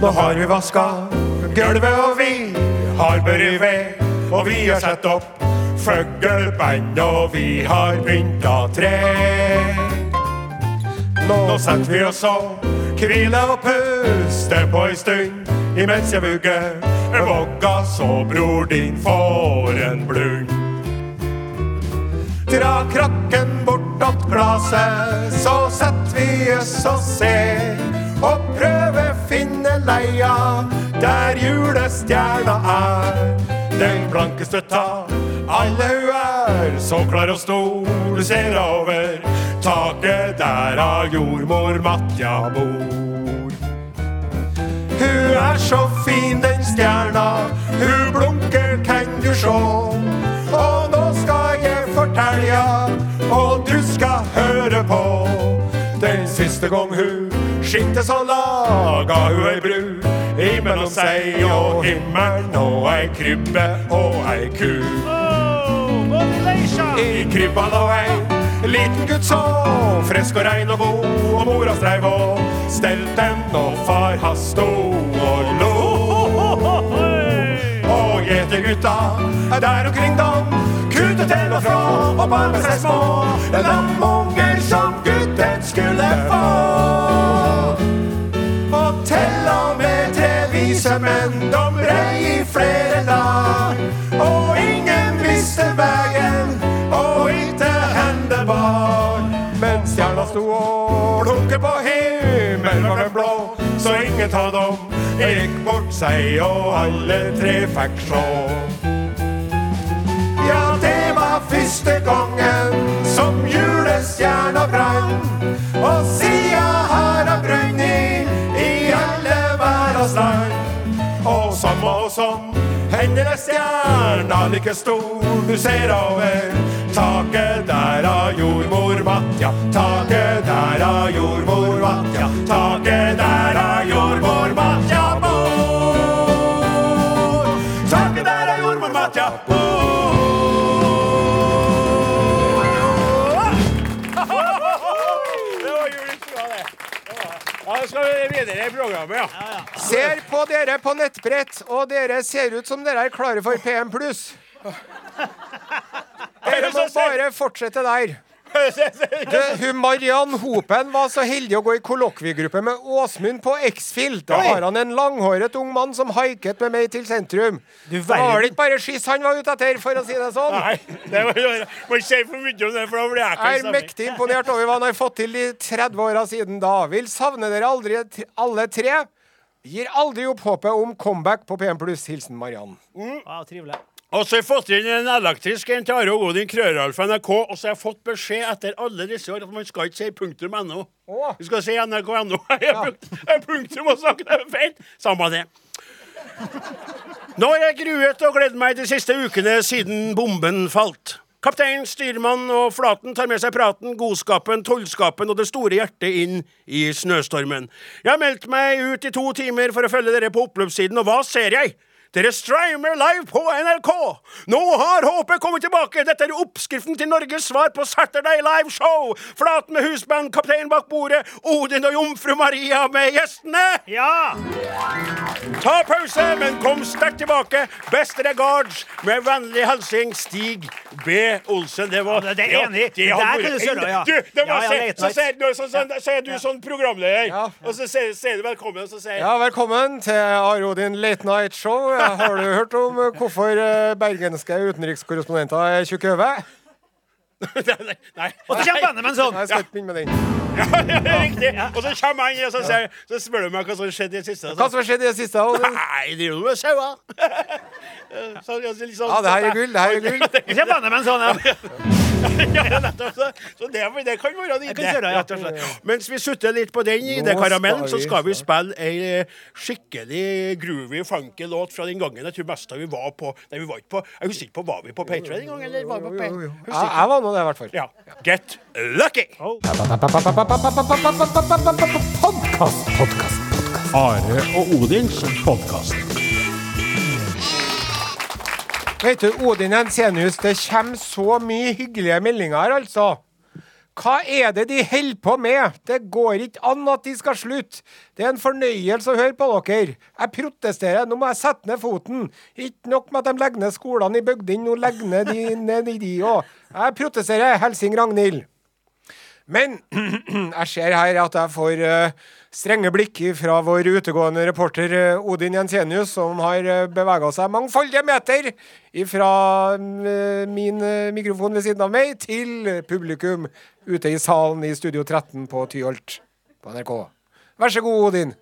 Nå har vi vaska gulvet, og vi har børre ved. Og vi har satt opp fugleband, og vi har pynta tre. Nå setter vi oss og hviler og puster på ei stund. Imens jeg vugger vogga så bror din får en blund. Dra krakken bort att glaset, så setter vi oss og ser. Og prøver finne leia der julestjerna er. Den blankeste ta alle hun er, så klar og stor. Ser over taket der av jordmor Matja bor. Hun er så fin, den stjerna. Hun blunker, kan du sjå. Og nå skal jeg fortelle, og du skal høre på. Den siste gang hun skinte, så laga hun ei bru. Imellom seg og himmelen og ei krybbe og ei ku. I krybba lå ei liten gutt så frisk og rein og god. Og mora streiv og stelte den, og far hans sto og lo. Og gjetergutta der omkring dem kutte til og fra og bar med seg små lamunger som gutten skulle få. Menn, de rei i flere dag Og ingen visste veien, og ikke hen det var. Men stjerna sto og plukket på himmelen var den blå, så ingen av dem gikk bort seg, og alle tre fikk sjå. Ja, det var første gangen som julestjerna brann. Og sida har han brunnet i alle verdens land. Som og som hender det stjerna like stor du ser over taket der av jordmor Matja. Taket der av jordmor Matja. Skal vi videre i programmet, ja. Ser på dere på nettbrett, og dere ser ut som dere er klare for PM+. Dere må bare fortsette der. Du, hun Mariann Hopen var så heldig å gå i kollokviegruppe med Åsmund på X-Fill. Da har han en langhåret ung mann som haiket med meg til sentrum. Du Da var det ikke bare skiss han var ute etter, for å si det sånn. Nei, det var jo Må ikke si for mye om det, for da blir jeg ikke er mektig imponert over hva han har fått til de 30 åra siden da. Vil savne dere aldri alle tre. Gir aldri opp håpet om comeback på PM+. Hilsen Mariann. Ja, trivelig. Og så har jeg fått inn en elektrisk en til Are og krøral krøralf NRK, og så har jeg fått beskjed etter alle disse år at man skal ikke si punktum ennå. Å. Vi skal si nrk.no. Jeg har har punktum og sagt det er feil. Samme det. Nå har jeg gruet og gledd meg de siste ukene siden bomben falt. Kaptein, styrmann og Flaten tar med seg praten, godskapen, tollskapen og det store hjertet inn i snøstormen. Jeg har meldt meg ut i to timer for å følge dere på oppløpssiden, og hva ser jeg? Dere streamer live på NRK! Nå har håpet kommet tilbake! Dette er oppskriften til Norges svar på Saturday Live Show! Flaten med husband, kaptein bak bordet, Odin og jomfru Maria med gjestene! Ja! Ta pause, men kom sterkt tilbake. Best regards med vennlig hilsen Stig B. Olsen. Det var Ja, det er enig. det Det der vært- ja. Du, det Ja, var ja, så sier du, så, så, så er du sånn programleder, Ja. og så sier du velkommen, og så sier Ja, velkommen til Arodin Late Night Show. Har du hørt om eh, hvorfor eh, bergenske utenrikskorrespondenter er tjukke i hodet? Nei. nei. Og så kommer bandet med en sånn. Jeg skal ikke begynne med den. Ja, det er riktig. Og så kommer han og så, sier, så spør du meg hva som skjedde i det siste. Hva som har skjedd i det siste? Nei, det er jo noe med sauer. Så, liksom, Ja, det her er gull. Det her er gull. Ikke banne med en sånn. en. Ja, nettopp. Så, så det, det kan være en kan idé. Mens vi sutter litt på den i Nå det karamellen, så skal vi spille ei eh, skikkelig groovy, funky låt fra den gangen. Jeg tror mest vi var på Nei, vi var ikke på Jeg husker ikke på Var vi på Patreon en gang, eller var vi på Ja, ikke. jeg var nå det, i hvert fall. Ja. Get lucky! Podkast, podkast. Are og Odins podkast. Vet du, Odin Ensenius, det kommer så mye hyggelige meldinger her, altså. Hva er det de holder på med? Det går ikke an at de skal slutte. Det er en fornøyelse å høre på dere. Jeg protesterer. Nå må jeg sette ned foten. Ikke nok med at de legger ned skolene i bygdene, nå legger ned de ned i de òg. Jeg protesterer. Helsing Ragnhild. Men jeg ser her at jeg får eh, strenge blikk fra vår utegående reporter eh, Odin Jensenius, som har uh, bevega seg mangfoldige meter fra min eh, mikrofon ved siden av meg til publikum ute i salen i Studio 13 på Tyholt på NRK. Vær så god, Odin.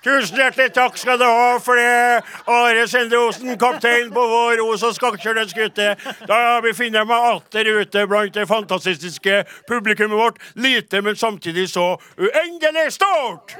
Tusen hjertelig takk skal du ha for det, Are Sende Osen, kaptein på vår Os- og Skakkjørnenskutte. Da befinner jeg meg atter ute blant det fantastiske publikummet vårt. Lite, men samtidig så uendelig stort!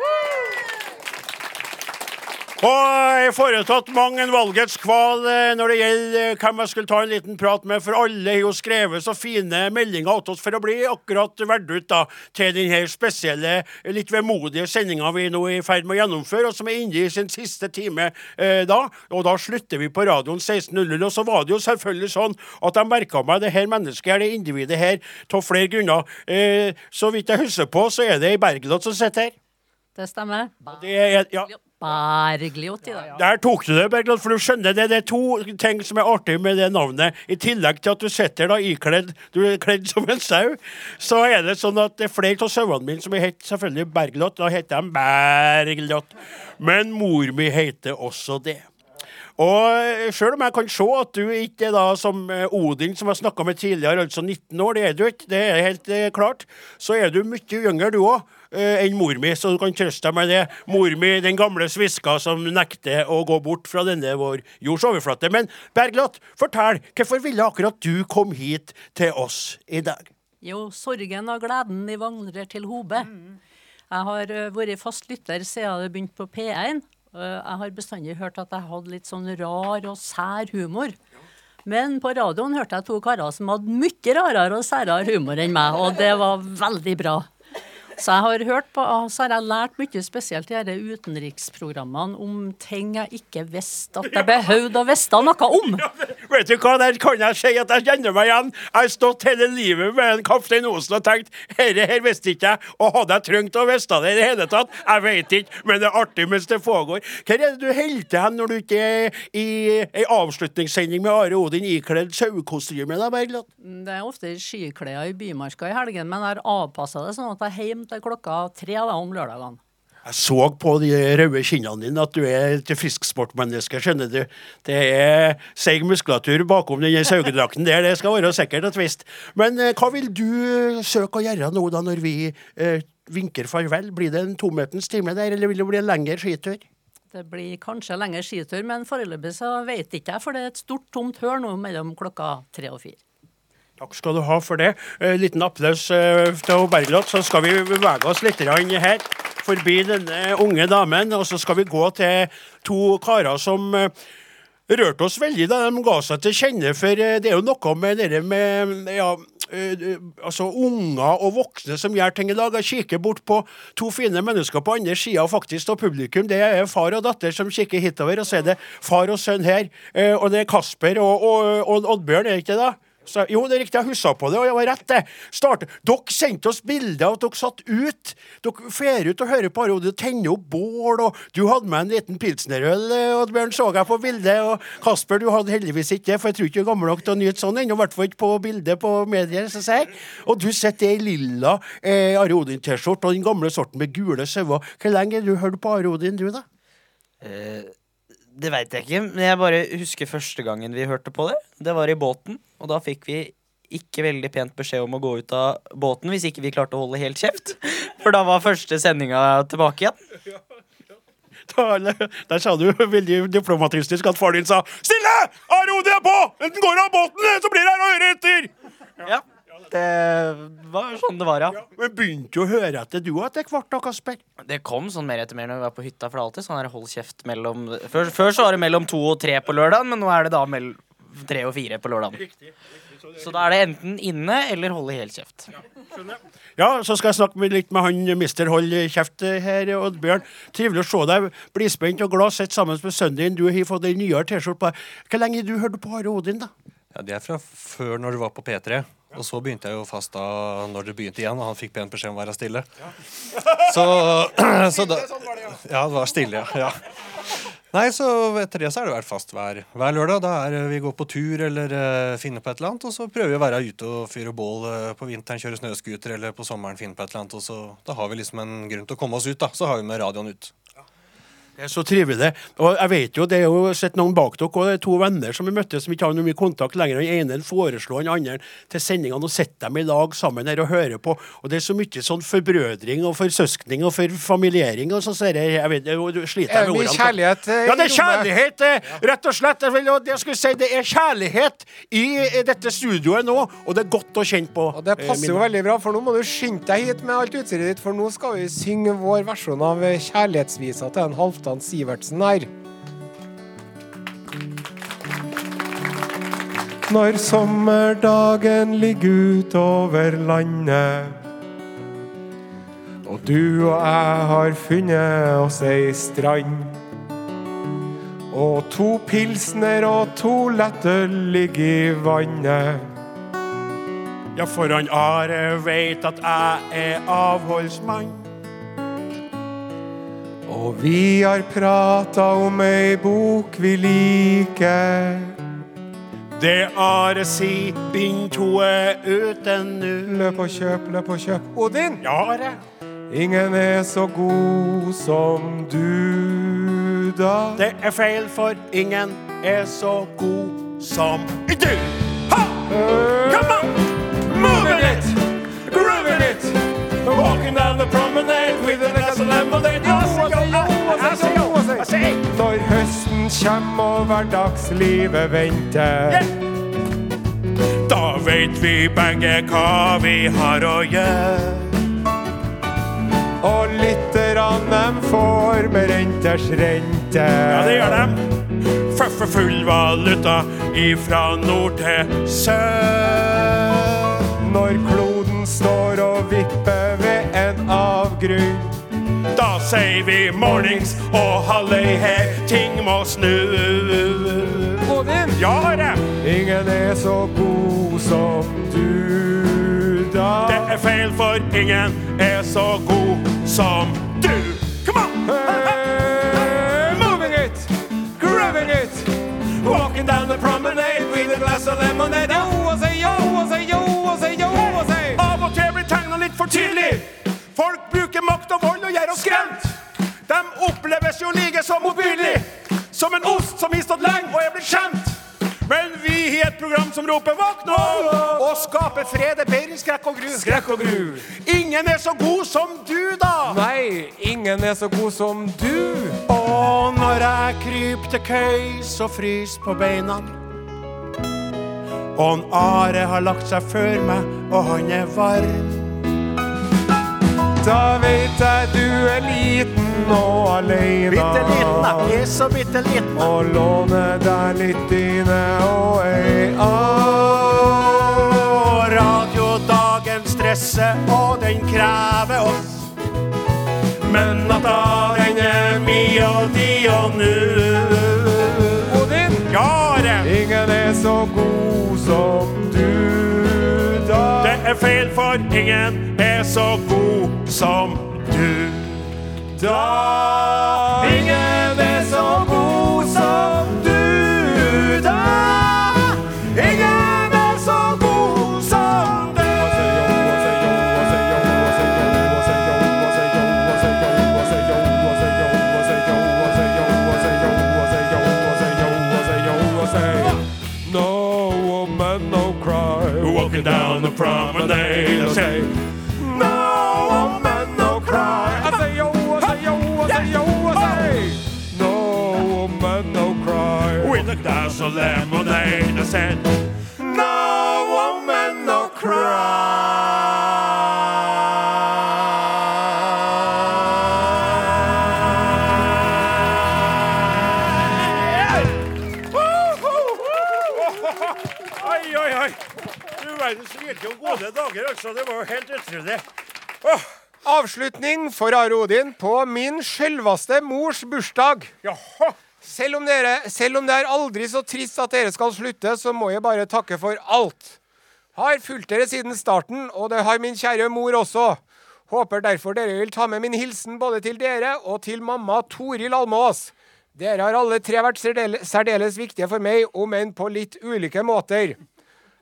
Og jeg har foretatt mang en valgets kval eh, når det gjelder eh, hvem jeg skulle ta en liten prat med, for alle har jo skrevet så fine meldinger til oss for å bli akkurat valgt ut da, til denne spesielle, eh, litt vemodige sendinga vi nå er i ferd med å gjennomføre, og som er inne i sin siste time eh, da. Og da slutter vi på radioen 16.00. Og så var det jo selvfølgelig sånn at jeg merka meg det her mennesket her, det individet her, av flere grunner. Eh, så vidt jeg husker på, så er det ei Bergljot som sitter her. Det stemmer. Det er, ja, Bergljot i dag. der tok du det, Bergljot, for du skjønner det. Det er to ting som er artig med det navnet. I tillegg til at du sitter da ikledd Du er kledd som en sau, så er det sånn at det er flere av sauene mine som heter selvfølgelig Bergljot. Da heter de Bergljot. Men mor mi heter også det. Og sjøl om jeg kan se at du ikke er da som eh, Odin, som jeg snakka med tidligere, altså 19 år, det er du ikke, det er helt eh, klart, så er du mye yngre du òg. Enn mor mi, så du kan trøste deg med det. Mor mi, den gamle sviska som nekter å gå bort fra denne vår jords overflate. Men Bergljot, fortell, hvorfor ville akkurat du komme hit til oss i dag? Jo, sorgen og gleden de vandrer til hobe. Jeg har vært fast lytter siden det begynte på P1. Jeg har bestandig hørt at jeg hadde litt sånn rar og sær humor. Men på radioen hørte jeg to karer som hadde mye rarere og særere humor enn meg, og det var veldig bra. Så jeg har hørt på, så har jeg lært mye spesielt i disse utenriksprogrammene om ting jeg ikke visste at jeg behøvde å vite noe om. Vet du hva, der kan jeg si at jeg kjenner meg igjen. Jeg har stått hele livet med en Kaptein Osen og tenkt herre her visste ikke jeg, og hadde jeg trengt å vite det i det hele tatt? Jeg vet ikke, men det er artig mens det pågår. Hva er det du holder til hen når du ikke er i ei avslutningssending med Are Odin ikledd sauekostyme, da, Bergljot? Det er ofte skiklær i Bymarka i helgen, men jeg har avpassa det sånn at jeg hjemme til klokka tre da, om lørdagene. Jeg så på de røde kinnene dine at du er et frisksportmenneske, skjønner du. Det er seig muskulatur bakom den saugedrakten der, det skal være sikkert og visst. Men eh, hva vil du søke å gjøre nå da når vi eh, vinker farvel? Blir det en tomhetens time der, eller vil det bli en lengre skitur? Det blir kanskje lengre skitur, men foreløpig så vet ikke jeg, for det er et stort, tomt høl nå mellom klokka tre og fire. Takk skal du ha for det. Eh, liten applaus eh, til Bergljot. Så skal vi bevege oss litt her, forbi denne unge damen. Og så skal vi gå til to karer som eh, rørte oss veldig da de ga seg til kjenne. For det er jo noe med det med ja, altså unger og voksne som gjør ting i dag. Jeg kikker bort på to fine mennesker på andre sida faktisk av publikum. Det er far og datter som kikker hitover, og så er det far og sønn her. Og det er Kasper og, og, og Oddbjørn, er det ikke det? Så, jo, det er riktig, jeg huska på det, og jeg var rett, det. Start, Dere sendte oss bilder av at dere satt ut. Dere fer ut og hører på Odin, tenner opp bål, og du hadde med en liten pilsnerøl, eh, Oddbjørn, så jeg på bildet. Og Kasper, du hadde heldigvis ikke det, for jeg tror ikke du er gammel nok til å nyte sånn ennå, i hvert fall ikke på bildet på medier, så sier. Og du sitter i lilla eh, Are Odin-T-skjorte og den gamle sorten med gule sauer. Hvor lenge har du hørt på Are du, da? Eh, det veit jeg ikke, men jeg bare husker første gangen vi hørte på det. Det var i båten, og da fikk vi ikke veldig pent beskjed om å gå ut av båten hvis ikke vi klarte å holde helt kjeft. For da var første sendinga tilbake igjen. Da, der sa du veldig diplomatistisk at far din sa 'Stille! Aro, de er på! Enten går du av båten, så blir det her å høre etter!' Ja, det var sånn det var, ja. Men begynte jo å høre etter du etter hvert, da, Kasper? Det kom sånn mer etter mer når vi var på hytta, for det er alltid sånn her hold kjeft mellom Før, før så var det mellom to og tre på lørdagen, men nå er det da mellom tre og fire på lørdagen. Så da er det enten inne eller holde helt kjeft. Ja, så skal jeg snakke med, litt med han mister Hold kjeft her, Oddbjørn. Trivelig å se deg. Bli spent og glad. sitter sammen med sønnen din. Du har fått ei nyere T-skjorte på deg. Hvor lenge har du hørt på Are Odin, da? Ja, Det er fra før når du var på P3. Og så begynte jeg jo fast da når det begynte igjen, og han fikk pen beskjed om å være stille. Så, så da Ja, det var stille, ja. ja. Nei, så etter det så er det vært fast hver, hver lørdag. Da er vi går på tur eller uh, finner på et eller annet, og så prøver vi å være ute og fyre bål uh, på vinteren, kjøre snøscooter, eller på sommeren finne på et eller annet. Og så da har vi liksom en grunn til å komme oss ut, da. Så har vi med radioen ut. Det er så trivelig. Og jeg vet jo, det er jo sett noen bak dere, og det er to venner som vi møtte som ikke har noe mye kontakt lenger. Den ene foreslår den andre til sendingene og sitter dem i lag sammen her og hører på. Og det er så mye sånn forbrødring og forsøskning og forfamiliering og så ser jeg, jeg vet, jeg sliter Er det med ordene. kjærlighet, eh, i Ja, det er kjærlighet, eh, rett og slett. Jeg skulle si, det er kjærlighet i eh, dette studioet nå, og det er godt å kjenne på. Og det passer jo veldig bra, for nå må du skynde deg hit med alt utstyret ditt, for nå skal vi synge vår versjon av eh, kjærlighetsvisa til en Halvdan Sivertsen her. Når sommerdagen ligger utover landet og du og jeg har funnet oss ei strand og to pilsner og to lettøl ligger i vannet Ja, for han Are veit at jeg er avholdsmann. Og vi har prata om ei bok vi liker. Det Are sier, bind to er ute nu. Løp og kjøp, løp og kjøp. Odin! Ja, Are. Ingen er så god som du, da. Det er feil, for ingen er så god som du. Ha! Come on! Moving it! Grooving it! Walking down the promenade with a Når høsten kjem og hverdagslivet venter. Da vet vi begge hva vi har å gjøre. Og lytterne dem får med renters rente. Ja, det gjør dem. For full valuta ifra nord til sør. Når kloden står og vipper ved en avgrunn. Da sier vi mornings og halløy her, ting må snu. Odin, Ja, Are. ingen er så god som du da. Det er feil, for ingen er så god som du. Come on! Hey, moving it, grooving it. Walking down the promenade with a glass of lemonade. Yo, og say, yo, og say, yo, og say, yo, og si. Av og til blir tegna litt for tydelig. Folk bruker makt og vold og gjør oss skremt. De oppleves jo like så motbydelig som en ost som har stått lenge og er blitt skjemt. Men vi har et program som roper 'våkn opp' og skaper fred. Det er bedre enn skrekk og gru. Skrekk og gru. Ingen er så god som du, da. Nei, ingen er så god som du. Og når jeg kryper til køys og fryser på beina Og en Are har lagt seg før meg, og han er varm Da vet jeg du er liten og alene. Bitte liten, jeg er så bitte liten. Og låner deg litt dyne og ei av. radiodagen stresser, og den krever oss. Men natta, den er mi og di og nu. Odin, Ja, ingen er så god som du er feil, for ingen er så god som du. Da Ingen er Du verden så gikk jo gode dager, altså. Det var jo helt utrolig. Åh, Avslutning for Are Odin på min selveste mors bursdag. jaha. Selv om, dere, selv om det er aldri så trist at dere skal slutte, så må jeg bare takke for alt. Har fulgt dere siden starten, og det har min kjære mor også. Håper derfor dere vil ta med min hilsen både til dere og til mamma Toril Almås. Dere har alle tre vært særdeles, særdeles viktige for meg, om enn på litt ulike måter.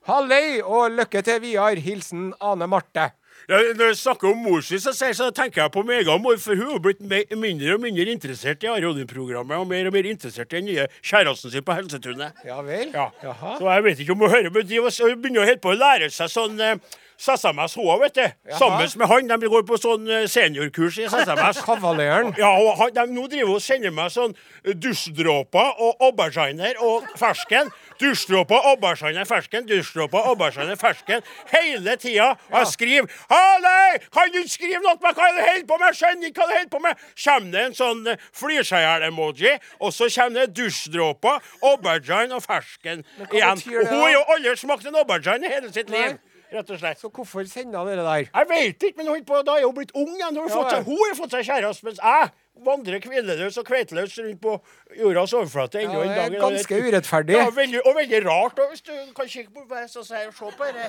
Halløy og lykke til videre. Hilsen Ane Marte. Ja, når jeg snakker om mor si, så, så tenker jeg på min egen mor, for hun har blitt mindre og mindre interessert i Are Odin-programmet, og mer og mer interessert i den nye kjæresten sin på Helsetunet. Ja vel? Ja. Jaha. Så jeg vet ikke om hun hører, var- hun begynner å holde på å lære seg sånn eh, SMS òg, vet du. Sammen med han. De går på sånn eh, seniorkurs i SMS. Kavaleren. Ja, og han, de, nå driver og sender meg sånn eh, dusjdråper og auberginer og fersken. Dusjdråper, auberginer, fersken, dusjdråper, auberginer, fersken. Hele tida. Og jeg skriver 'Halløy! Kan du ikke skrive noe meg? Hva er det du holder på med? Skjønner ikke hva du holder på med!' Kommer det en sånn uh, flyrsegl-emoji, og så kommer det dusjdråper, aubergine og fersken igjen. Og hun har jo aldri smakt en aubergine i hele sitt liv. Rett og slett. Så hvorfor sender dere der? Jeg vet ikke, men hun, på, da er hun blitt ung igjen. Hun har Ja, fått seg, hun fått seg kjæreste, mens jeg vandrer hvileløs og kveiteløs rundt på jordas overflate ennå Ja, en det dag. er i ganske urettferdig. Ja, veldig, og veldig rart. Og hvis du kan kikke på meg, så sier jeg se på dette.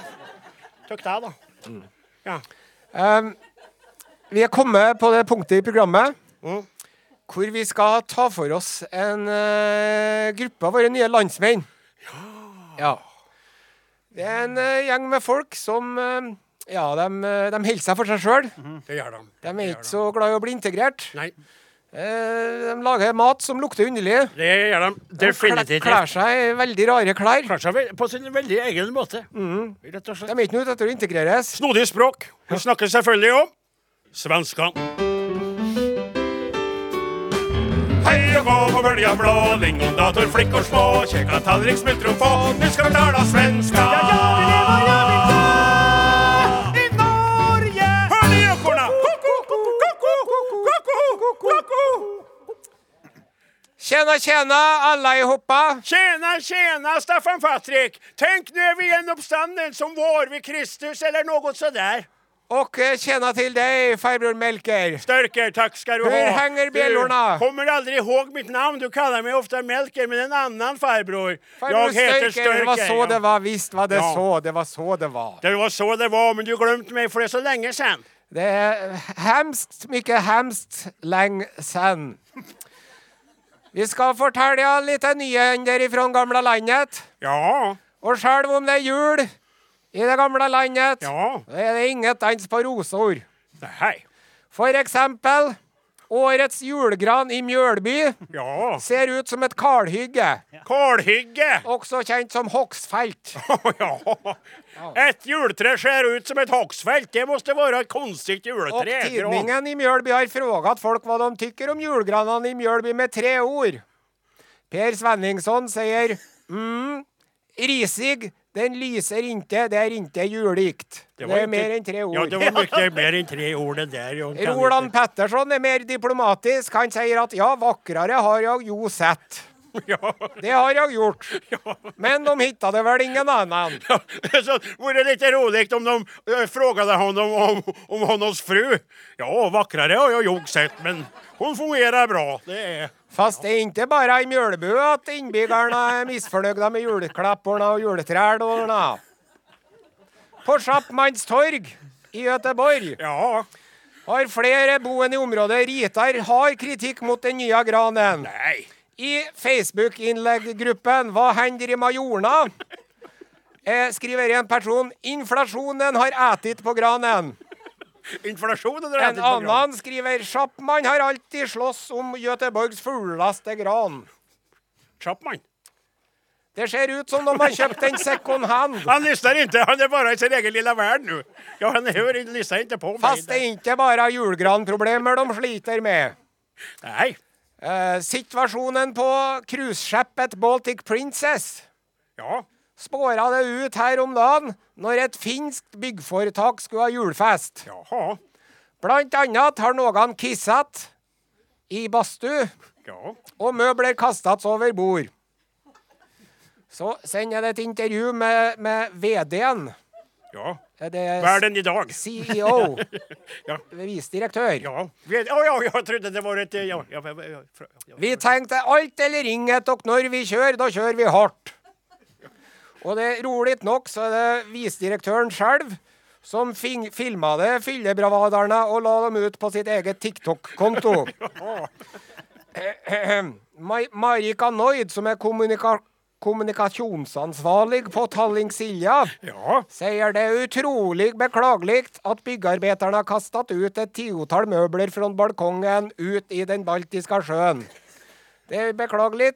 Takk deg, da. Mm. Ja. Um, vi er kommet på det punktet i programmet Mm. hvor vi skal ta for oss en uh, gruppe av våre nye landsmenn. Ja. Ja. Det er en uh, gjeng med folk som uh, ja, de, eh, de holder seg for seg sjøl. Det gjør de. De er ikke så glad i å bli integrert. Nei. Uh, de lager mat som lukter underlig. Det gjør de De kler seg i veldig rare klær. Klarer seg på sin veldig egen måte. Mm. Rett og De er ikke noe ute etter å integreres. Snodig språk. Vi snakker selvfølgelig om svenskene. Hei å gå på bølja blå, lingondator, flickor små, kjeka tallrik, smultron få, nu skal vi tala svenska. Ja, ja, vi lever, ja, vi dør i Norge. Hør ni ekorna? Ko-ko, ko-ko, ko-ko, ko-ko. Tjena, alla ihopa! Tjena, tjena Staffan Patrik! Tänk nu är vi en uppstånden som vår vid Kristus eller något sådär. Eh, tjena til deg, farbror Melker. Størker, takk skal du ha. ha. henger bjellorna? Du kommer aldri ihåg mitt navn. Du kaller meg ofte Melker, men en annen farbror. Farbror Jeg heter Størker. det var så det var. Visst var det Ja. så. Det var så det var. Det var så det var, men du glemte meg, for det er så lenge siden. Det er hemskt mykje hemskt lenge sen. Vi skal fortelle ja, litt nyhender ifra gamle landet. Ja, Og sjøl om det er jul i det gamle landet, ja. er det inget dans på rosor. For eksempel, årets julgran i Mjølby Ja. ser ut som et kalhygge, Kalhygge. også kjent som hogstfelt. ja. Et juletre ser ut som et hogstfelt. Det måtte være et ett konstigt Og tidningen i Mjølby har spurt folk hva de tykker om julgranene i Mjølby med tre ord. Per Svenningsson sier mm, risig, den lyser inte, det er inte julikt. Det, det, er ikke, mer enn tre ord. Ja, det var mye mer enn tre ord det der. Roland Petterson er mer diplomatisk. Han sier at ja, vakrere har jeg jo sett. Ja. Det har jeg gjort. Ja. Men de hittade vel ingen annen. Så vore litt lite roligt om de spurte frågade honom om, om hans fru. Ja, vakrere har jeg jo sett, men hun fungerer bra. Det är... Fast det er ikke bare i Mjølbu at innbyggerne er misfornøyde med juleklapporna og juletrærne. På Schappmanns torg i Göteborg Ja, har flere boende i området ritar hard kritikk mot den nye granen. Nei. I Facebook-innlegggruppen Hva hender i Majorna? Eh, skriver en person Inflasjonen har ätit på granen. Inflationen har En annen skriver Chapman har alltid slåss om Göteborgs fulleste gran. Chapman. Det ser ut som de har kjøpt en second hand. Han lyssnar ikke, han er bare i sin egen lille verden nå. Ja, han hör, inte- ikke på meg. Fast det er ikke bare julgranproblemer de sliter med. Nei. Eh, situasjonen på cruiseskipet Baltic Princess Ja. Spåra det ut her om dagen når et finsk byggforetak skulle ha julefest. Jaha. Blant annet har noen kisset i badstue, Ja. og møbler kastet over bord. Så sender det et intervju med, med VD-en. Ja. Det er i dag. CEO, Ja. visdirektør. Ja. Vet- Ja, ja, jeg trodde det var et ja, ja, ja. Vi tenkte alt eller inget, og når vi kjører, da kjører vi hardt. Og det rolig nok så er det visdirektøren sjøl som filma det fyllebravaderne og la dem ut på sitt eget TikTok-konto. Marika Noid, som er kommunika kommunikasjonsansvarlig på Talling Silja, Ja. sier det er utrolig beklagelig at byggearbeiderne har kastet ut et tiotall møbler fra balkongen ut i den baltiske sjøen. Det er beklagelig,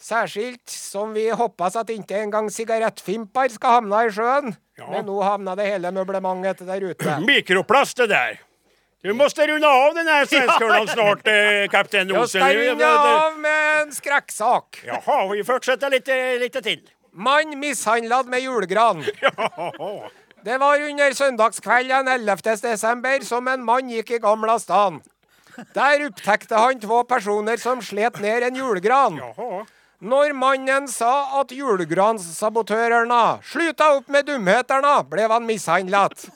særskilt som vi håper at ikke engang sigarettfimper skal havne i sjøen. Ja. Men nå havna det hele møblementet der ute. Mikroplast det der. Du må runde av den här svenskskolan snart, eh, kapten Jeg Olsen. skal Nu- runde av med en skrekksak. Jaha, vi fortsetter litt, litt til. Mann mishandlet med julegran. Jaha. Det var under søndagskvelden 11. desember som en mann gikk i Gamla stan. Der opptekte han to personer som slet ned en julegran. Jaha. Når mannen sa at julegransabotørene slutta opp med dumhetene, ble han mishandlet.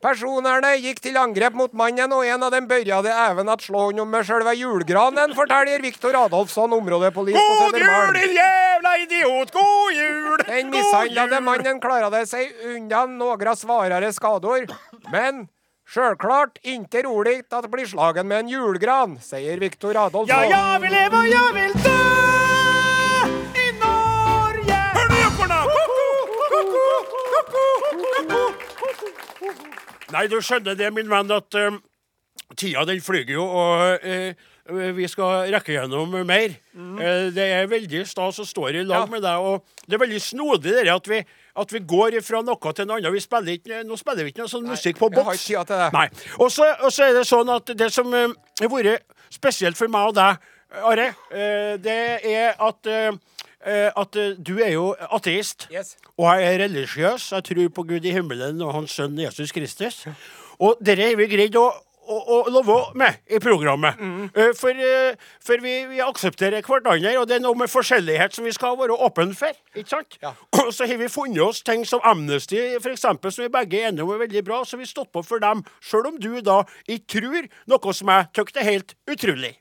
Personerne gikk til angrep mot mannen, og en av dem begynte even at slå ham med sjølve julegranen, forteller Viktor Adolfsson, områdepolis på God jul, din jævla idiot! God jul! Den mishandlede mannen klarte seg unna noen svarere skader, men sjølklart ikke rolig at bli slagen med en julegran, sier Viktor Adolfsson. Ja, jeg vil leve, og jeg vil i Nei, du skjønner det, min venn, at um, tida den flyger jo, og uh, vi skal rekke gjennom mer. Eh, det er veldig stas å stå i lag med deg, og det er veldig snodig det at vi, at vi går fra noe til noe annet. Vi spiller ikke, nå spiller vi ikke noe sånn musikk på boks. Og så er det sånn at det som har vært spesielt for meg og deg, Are, det er at at eh, du er jo ateist, Yes. og jeg er religiøs. Jeg tror på Gud i himmelen og Hans sønn Jesus Kristus. Og dette har vi greid å, å, leve med i programmet. Eh, For, eh, for vi, vi aksepterer hverandre, og det er noe med forskjellighet som vi skal være åpne for. Ikke sant? Ja. Og så har vi funnet oss ting som Amnesty, for eksempel, som vi begge er enige om er veldig bra, så vi har stått på for dem, sjøl om du da ikke tror noe som jeg syns er helt utrolig.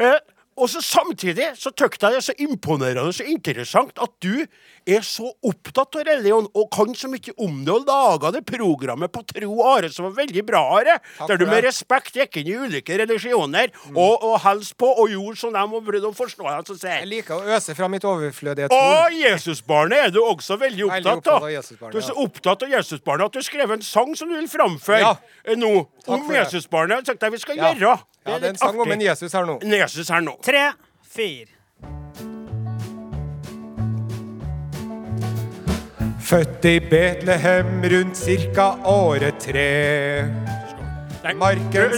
Eh, og så samtidig så syns jeg det er så imponerende og så interessant at du er så opptatt av religion og kan så mye om det, og laga det programmet på Tro Are som var veldig bra, Are. Der du med respekt gikk inn i ulike religioner og, og helst på og gjorde som dem og prøvde å forstå som sier. Jeg liker å øse fra mitt overflødige Og. Jesusbarnet er du også veldig opptatt av. Du er så opptatt av Jesusbarnet at du skrev en sang som du vil framføre Ja. eh, nå om. Jesusbarnet. Jeg tenkte jeg vi skal Ja. gjøre. Ja, det er en sang om en Jesus her nå. En Jesus her nå. Tre, fire. Født i Betlehem rundt cirka året tre. Marken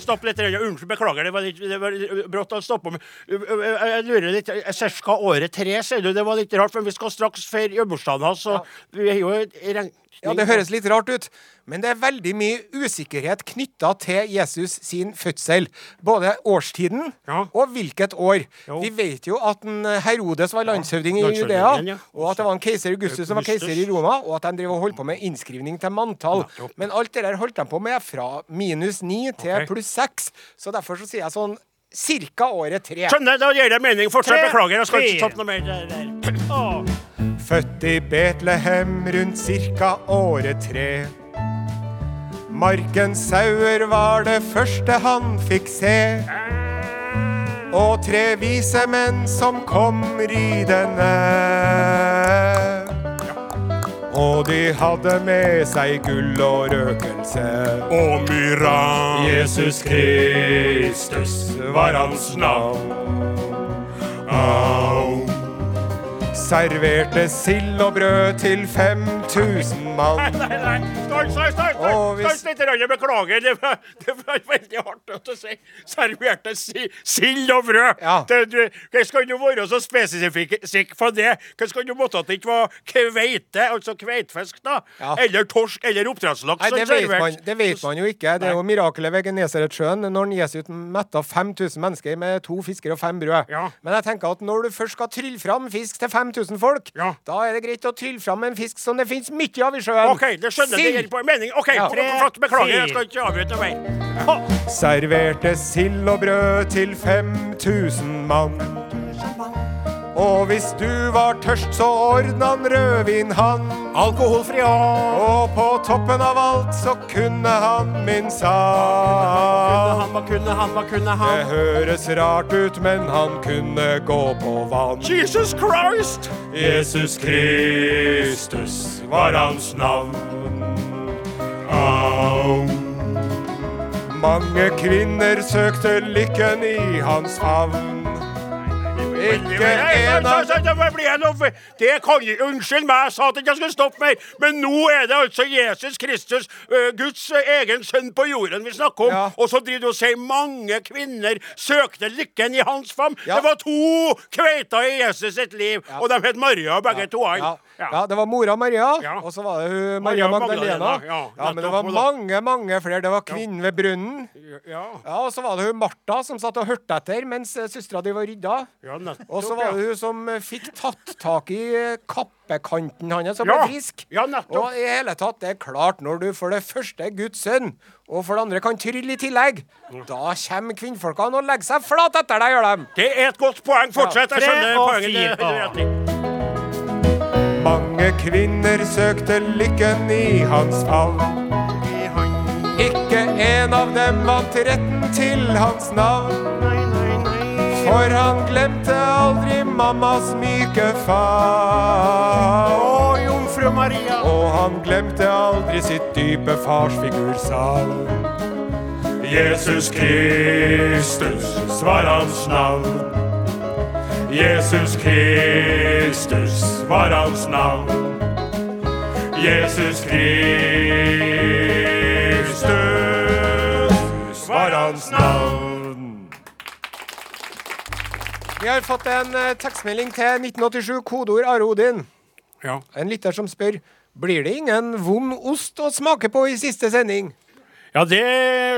stopp litt. Unnskyld, beklager. Det var litt det var brått å stoppe. meg. Jeg lurer litt Cirka året tre, sier du. Det var litt rart, for vi skal straks feire bursdagen hans. Så vi er jo. Ja, det høres litt rart ut, men det er veldig mye usikkerhet knytta til Jesus sin fødsel. Både årstiden Ja. og hvilket år. Jo. Vi vet jo at en Herodes var landshøvding i Judea, ja. og at det var en keiser Augustus som var keiser i Roma, og at de drev og holdt på med innskrivning til manntall. Men alt det der holdt de på med fra minus ni til okay. pluss seks. Så derfor så sier jeg sånn cirka året tre. Skjønner, da gir det mening. Fortsett. Beklager, jeg skal ikke ta noe mer. Der, der. Født i Betlehem rundt cirka året tre. Markens sauer var det første han fikk se. Og tre vise menn som kom ridende. Og de hadde med seg gull og røkelse. Og myra. Jesus Kristus var hans navn. Au. Serverte sild og brød til 5000 mann. Nei, nei, stans, stans, stans, Å, hvis- stans litt, beklager. Det var, det var veldig hardt å si. Serverte si, sild og brød. Ja. Du, skal du være så spesifikk på det? Hvordan skal du måtte at det ikke var kveite, altså kveitfisk, da? Ja. Eller torsk, eller oppdrettslaks Nei, det vet, man, det vet man jo ikke. Det er jo mirakelet ved Genesaretsjøen når Jesus metta 5000 mennesker med to fisker og fem brød. Ja. Men jeg tenker at når du først skal trylle fram fisk til 5000 folk, da er det greit å trylle fram en fisk som det finnes mye av i sjøen. Okay, det skjønner jeg. Gir på mening. OK, Ja. flott, beklager. Jeg skal ikke avbryte mer. Serverte sild og brød til 5000 mann. Og hvis du var tørst, så ordna han rødvin, han. Alkoholfri og Og på toppen av alt så kunne han min sang. han, hva kunne han, hva kunne Det høres rart ut, men han kunne gå på vann. Jesus Christ! Jesus Kristus var hans navn. Au. Mange kvinner søkte lykken i hans favn. Ikke en av Det kan jeg Unnskyld meg, jeg sa at jeg ikke skulle stoppe mer. Men nå er det altså Jesus Kristus, Guds egen sønn på jorden, vi snakker om. Ja. Og så driver du og sier mange kvinner søkte lykken i hans favn. Ja. Det var to kveiter i Jesus sitt liv, og de het Maria, begge to. Ja, ja, det var mora Maria, Ja. og så var det hun Maria Maria Magdalena. Magdalena, ja, men det var mange, mange flere. Det var kvinnen ved brunnen. ja. Ja, Og så var det hun Martha som satt og hørte etter mens eh, søstera di var rydda. Og så var det hun som eh, fikk tatt tak i eh, kappekanten hans og ble Ja. frisk. Og i hele tatt, det er klart, når du for det første er Guds sønn, og for det andre kan trylle i tillegg, da kommer kvinnfolkene og legger seg flat etter deg, gjør de. Det er et godt poeng. Fortsett. Jeg skjønner poenget. Mange kvinner søkte lykken i hans favn. Ikke en av dem vant retten til hans navn. For han glemte aldri mammas myke favn. Og han glemte aldri sitt dype farsfigursavn. Jesus Kristus var hans navn. Jesus Kristus var hans navn. Jesus Kristus var hans navn. Vi har fått en eh, tekstmelding til 1987, kodeord Are Odin. Ja. En lytter som spør blir det ingen vond ost å smake på i siste sending. Ja, det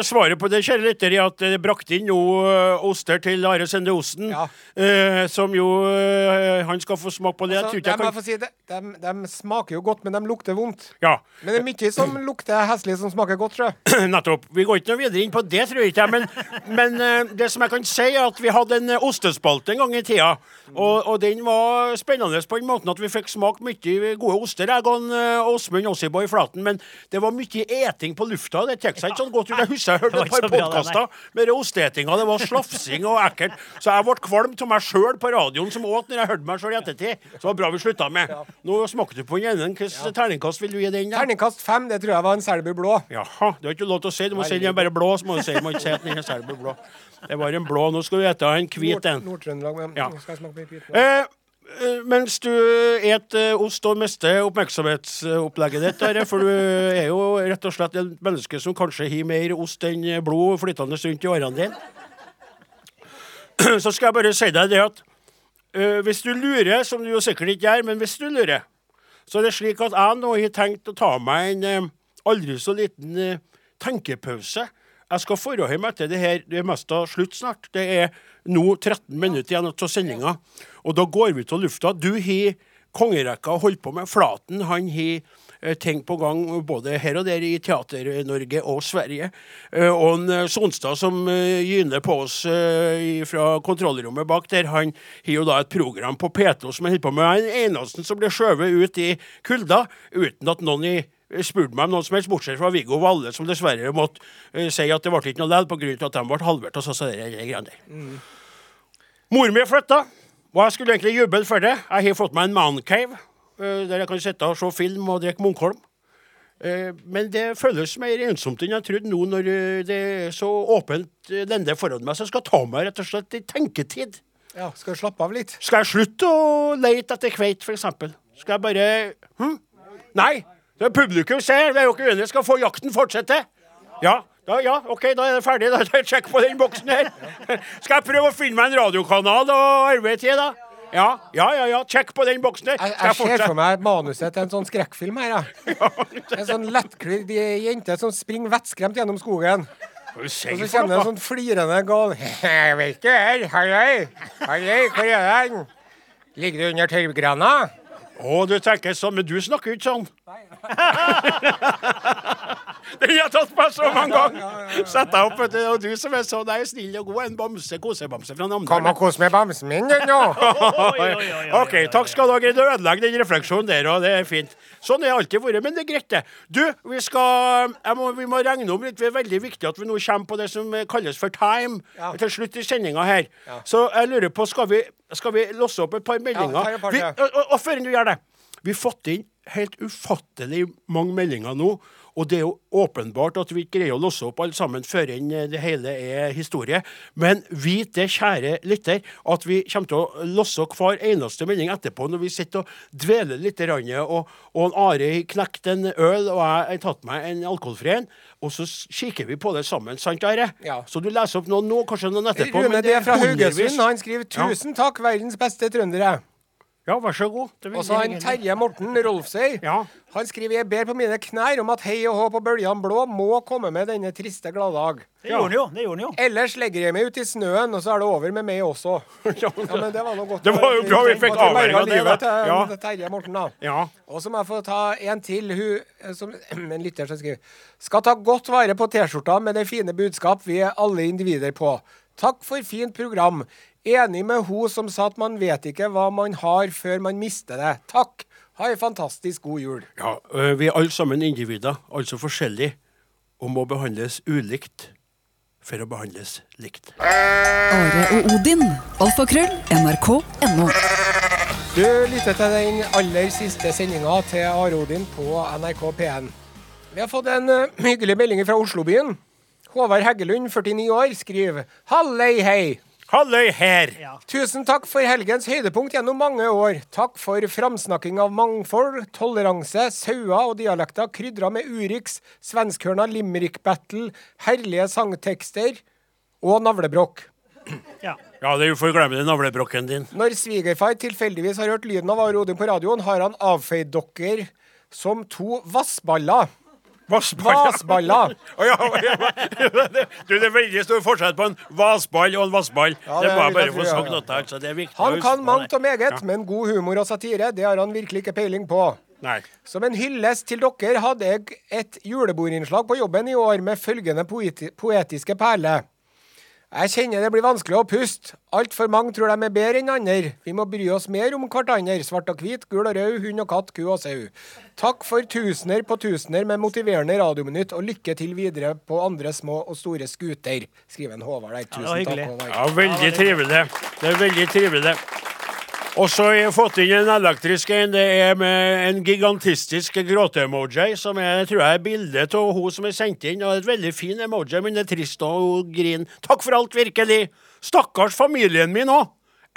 svaret på det, kjære lytter, er at det brakte inn nå eh, oster til Are Sende Osten. eh, som jo eh, Han skal få smake på det. Altså, jeg tror de, jeg få si det, de, de smaker jo godt, men de lukter vondt. Ja, Men det er mye som lukter heslig, som smaker godt, sjø. nettopp. Vi går ikke noe videre inn på det, tror jeg ikke. Men, men eh, det som jeg kan si, er at vi hadde en eh, ostespalte en gang i tida. Og, og den var spennende på den måten at vi fikk smake mye gode oster, jeg og eh, Åsmund Ossiboy Flaten. Men det var mye eting på lufta. Det tek seg ikke sånn godt ut. Jeg husker jeg hørte et par podkaster med det osteetinga. Det var slafsing og ekkelt. Så jeg ble kvalm av meg sjøl på radioen som åt når jeg hørte meg sjøl i ettertid. Så det var bra vi slutta med. Nå smakte du på den ene. Hvilket terningkast vil du gi den? da? Terningkast fem, det tror jeg var en Selbu blå. Jaha, det har ikke lov til å si. Du må si den er bare blå. Så må du si, du må ikke si at den er Selbu blå. Det var en blå. Nå skal du spise en hvit en. Nord-Trøndelag. men Ja. Skal jeg smake på en hvit? Eh, mens du et eh, ost og mister oppmerksomhetsopplegget ditt, der, for du er jo rett og slett et menneske som kanskje har mer ost enn blod flytende rundt i årene dine, så skal jeg bare si deg det at uh, hvis du lurer, som du jo sikkert ikke gjør, men hvis du lurer, så er det slik at jeg nå har tenkt å ta meg en uh, aldri så liten uh, tenkepause. Jeg skal forholde meg til det her. Det er mest av slutt snart. Det er nå 13 minutter igjen av sendinga, og da går vi til lufta. Du har kongerekka holdt på med. Flaten han har eh, ting på gang både her og der i Teater-Norge og Sverige. Eh, og en eh, Sonstad som gyner på oss fra kontrollrommet bak der, han har jo da et program på P2 som han holder på med. Han er den eneste som blir skjøvet ut i kulda uten at noen i spurte meg om noen som helst, bortsett fra Viggo Valle, som dessverre måtte uh, si at det ble ikke noe likevel pga. at de ble halvert. Og så, så det greiene der. Mor mi flytta, og jeg skulle egentlig juble for det. Jeg har fått meg en mancave, uh, der jeg kan sitte og se film og drikke Munkholm. Uh, Men det føles mer ensomt enn jeg trodde nå, når det er så åpent lende foran meg. Så jeg skal ta meg rett og slett i tenketid. Ja, skal jeg slappe av litt? Skal jeg slutte å leite etter kveit, f.eks.? Skal jeg bare hm? Nei! Det er publikum ser, vi er jo ikke uenige. Skal få jakten fortsette? Ja. Da, ja, OK, da er det ferdig. Da jeg sjekk på den boksen her. Skal jeg prøve å finne meg en radiokanal og arbeide til, da? Ja, ja, ja. ja. Sjekk på den boksen her. Jeg, jeg ser for meg manuset til en sånn skrekkfilm her. jeg. En sånn lettkledd jente som springer vettskremt gjennom skogen. Og så kjenner det en sånn flirende gal Jeg vet ikke her. Halløy. Halløy, hvor er den? Ligger du under tørrgrana? Å, du tenker sånn, men du snakker jo ikke sånn. Den har tatt meg så mange ganger. Sett deg opp, vet du. Og du som er så nei, snill og god, en bamse, kosebamse fra Kom og kos med bamsen min, du nå. OK, takk skal du ha. Greid å ødelegge den refleksjonen der, og det er fint. Sånn har det alltid vært, men det er greit, det. Du, vi skal jeg må, Vi må regne om litt. Det er veldig viktig at vi nå kommer på det som kalles for time til slutt i sendinga her. Så jeg lurer på, skal vi, skal vi låse opp et par meldinger? Ja, et par vi, og, og, og før du gjør det Vi har fått inn helt ufattelig mange meldinger nå. Og det er jo åpenbart at vi ikke greier å låse opp alle sammen før enn det hele er historie. Men vit det, kjære lytter, at vi kommer til å låse hver eneste melding etterpå når vi sitter og dveler litt. Og, og Are knekte en øl, og jeg har tatt meg en alkoholfri en. Og så kikker vi på det sammen, sant, Are? Ja. Så du leser opp noen nå, kanskje noen etterpå. Rune men er fra. Haugesund han skriver 'Tusen takk, verdens beste trøndere'. Ja, vær så god. Og så han. Terje Morten Rolfsøy. Ja. Han skriver 'Jeg ber på mine knær om at Hei og Hå på bølgene blå må komme med denne triste gladdag'. Det gjorde han jo. det gjorde han jo. Ellers legger jeg meg ut i snøen, og så er det over med meg også. Ja, men det var noe godt. Det var jo bra vi fikk avverga livet til Ja. Terje Morten, da. Ja. Og så må jeg få ta en til. Hun, eh, som, en lytter som skriver Skal ta godt vare på T-skjorta med det fine budskap vi er alle individer på. Takk for fint program. Enig med hun som sa at man vet ikke hva man har før man mister det. Takk. Ha ei fantastisk god jul. Ja, vi er alle sammen individer, altså forskjellige, og må behandles ulikt for å behandles likt. Are og Odin. Alfakrøll. NRK.no. Du lytter til den aller siste sendinga til Are Odin på NRK P1. Vi har fått en eh, hyggelig melding fra Oslobyen. Håvard Heggelund, 49 år, skriver Hallei hei. Halløy her. Tusen takk for helgens høydepunkt gjennom mange år. Takk for framsnakking av mangfold, toleranse, sauer og dialekter krydra med Urix, svenskhørna limerick-battle, herlige sangtekster og navlebrokk. Ja, det er uforglemmelige navlebrokken din. Når svigerfar tilfeldigvis har hørt lyden av Are Odin på radioen, har han avfeid dere som to vassballer. Vasballer. oh, ja, ja, du, det er veldig stor forskjell på en vasball og en vassball. Ja, det må jeg bare få ja, sagt noe noe så Det er viktig Han kan mangt og meget, Ja. men god humor og satire, det har han virkelig ikke peiling på. Nei. Som en hyllest til dere hadde jeg et julebordinnslag på jobben i år med følgende poeti poetiske perle. Jeg kjenner det blir vanskelig å puste. Altfor mange tror de er bedre enn andre. Vi må bry oss mer om hverandre. Svart og hvit, gul og rød, hund og katt, ku og sau. Takk for tusener på tusener med motiverende radiominutt, og lykke til videre på andre små og store skuter, skriver en Håvard der. Tusen takk, Håvard. Ja, veldig trivelig. Det er veldig trivelig. Og så har jeg fått inn en elektrisk en. Det er med en gigantistisk gråte-emoji, som er, tror jeg er bildet av hun som er sendt inn. Og et veldig fin emoji, men det er trist og hun griner. Takk for alt, virkelig. Stakkars familien min òg.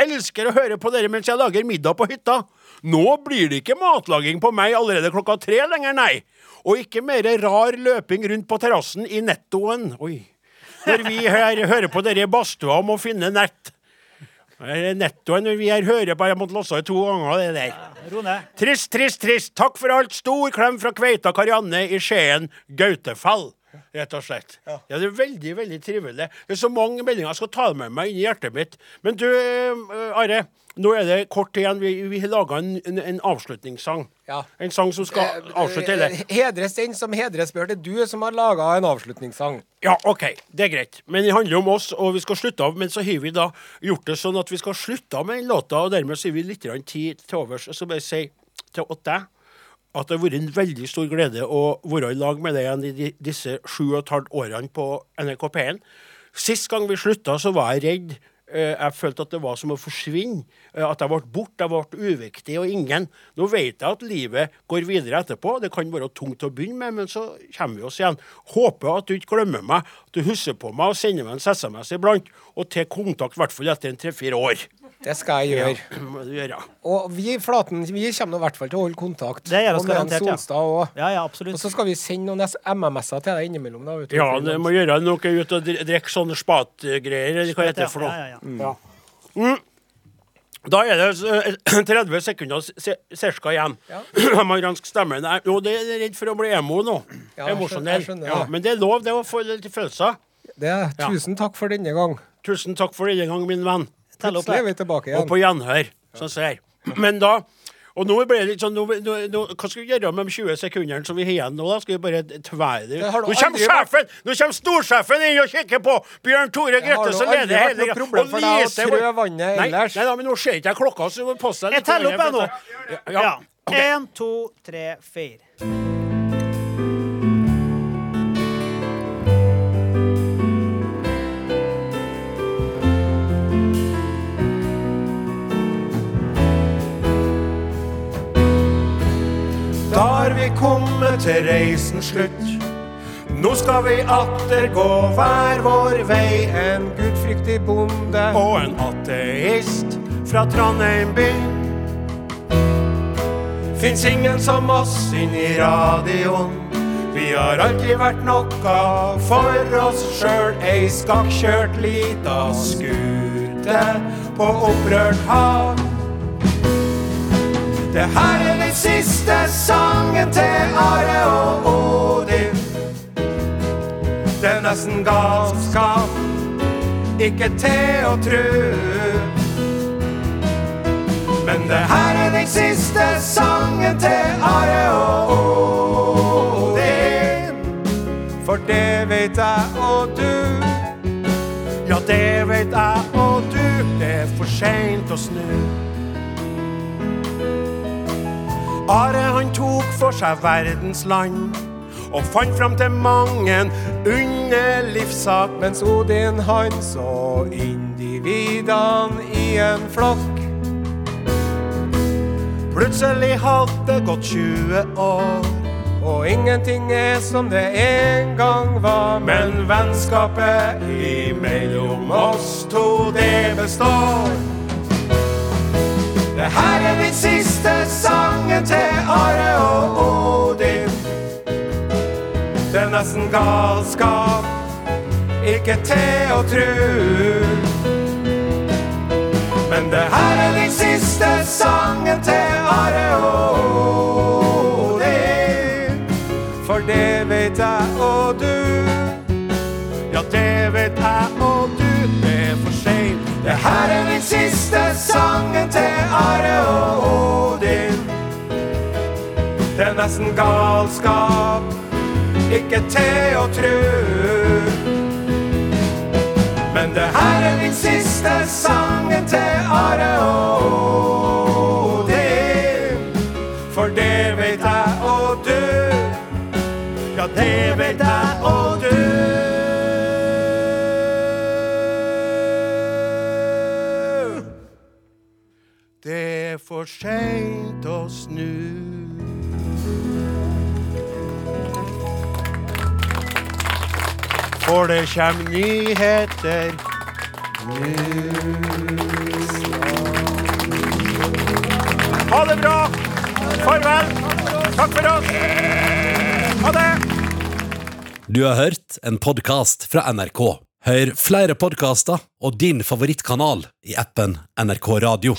Elsker å høre på dere mens jeg lager middag på hytta. Nå blir det ikke matlaging på meg allerede klokka tre lenger, nei. Og ikke mer rar løping rundt på terrassen i nettoen. Oi. Når vi her hører på dere i badstua om å finne nett. Nettoen vi her hører på, jeg måtte låse det to ganger, det der. Rone. Trist, trist, trist. Takk for alt. Stor klem fra Kveita Karianne i Skien, Gautefall. Rett og slett. Ja. Det er veldig veldig trivelig. Det er så mange meldinger jeg skal ta med meg inn i hjertet mitt. Men du, eh, Are. Nå er det kort igjen. Vi, vi har laga en, en, en avslutningssang. Ja. En sang som skal avslutte hele. Eh, Hedres den som hedres bør. Det er du som har laga en avslutningssang. Ja, OK, det er greit. Men det handler om oss, og vi skal slutte av. Men så har vi da gjort det sånn at vi skal slutte av med den låta, og dermed så har vi litt tid til overs. Og så bare si til deg at det har vært en veldig stor glede å være i lag med deg igjen i de, disse sju og et halvt årene på NRK P1. Sist gang vi slutta, så var jeg redd. Eh, Jeg følte at det var som å forsvinne. eh, At jeg ble borte. Jeg ble uviktig og ingen. Nå vet jeg at livet går videre etterpå. Det kan være tungt å begynne med, men så kommer vi oss igjen. Håper at du ikke glemmer meg, at du husker på meg og sender meg en SMS iblant. Og til kontakt, i hvert fall etter en tre-fire år. Det skal jeg gjøre. Ja, må du gjøre. Og vi Flaten, vi kommer i hvert fall til å holde kontakt. Det gjør oss Og med en garantert, ja. Ja, ja, absolutt. Og så skal vi sende noen MMS-er til deg innimellom. da. vet du. Ja, det må gjøre noe ut og drikke sånne spatgreier, eller hva heter det for noe. Ja, ja, ja. Ja. Mm. Da er det eh, 30 sekunder se- cirka igjen. Amerikansk stemme. stemmen. jo, det er redd for å bli emo nå. Ja, jeg Emosjonell. Ja, men det er lov, det å få litt følelser. Det, Ja. tusen takk for denne gang. Tusen takk for denne gang, min venn. Plutselig er vi tilbake igjen. Og på gjenhør, som ser. Men da og nå ble det litt sånn, nå, nå, nå, Hva skal vi gjøre med de 20 sekundene som vi har igjen nå? da? Skal vi bare tvære det? Nå kommer sjefen! Nå kommer storsjefen inn og kikker på! Bjørn Tore Grøtte, som leder hele greia. Og for trø vår- vannet Nei, ellers. Nei da, men nå ser ikke jeg klokka, så du må passe deg Jeg teller opp, jeg nå. Ja, ja. Ja. Én, to, tre, fire. Kommet til reisens slutt. Nå skal vi atter gå hver vår vei. En gudfryktig bonde Og en ateist fra Trondheim by. Fins ingen som oss inni radioen. Vi har alltid vært noe for oss sjøl. Ei skakkjørt lita skute på opprørt hav. Det her er den siste sangen til Are og Odin. Det er nesten galskap, ikke til å tru. Men det her er den siste sangen til Are og Odin. For det vet jeg og du. Ja, det vet jeg og du. Det er for seint å snu. Are han tok for seg verdens land og fant fram til mang en underlivssak. Mens Odin han så individene i en flokk. Plutselig hadde det gått 20 år, Og ingenting er som det en gang var. Men vennskapet imellom oss to, det består. Det her er den siste sangen til Are og Odin. Det er nesten galskap, ikke til å tru. Men det her er den siste sangen til Are og Odin. For det vet jeg og du. Her er den siste sangen til Are og Odin. Det er nesten galskap, ikke til å tru. Men det her er den siste sangen til Are og for seint å snu. For det kjem nyheter nå. Ha det bra. Farvel. Takk for oss. Ha det. Du har hørt en podkast fra NRK. Hør flere podkaster og din favorittkanal i appen NRK Radio.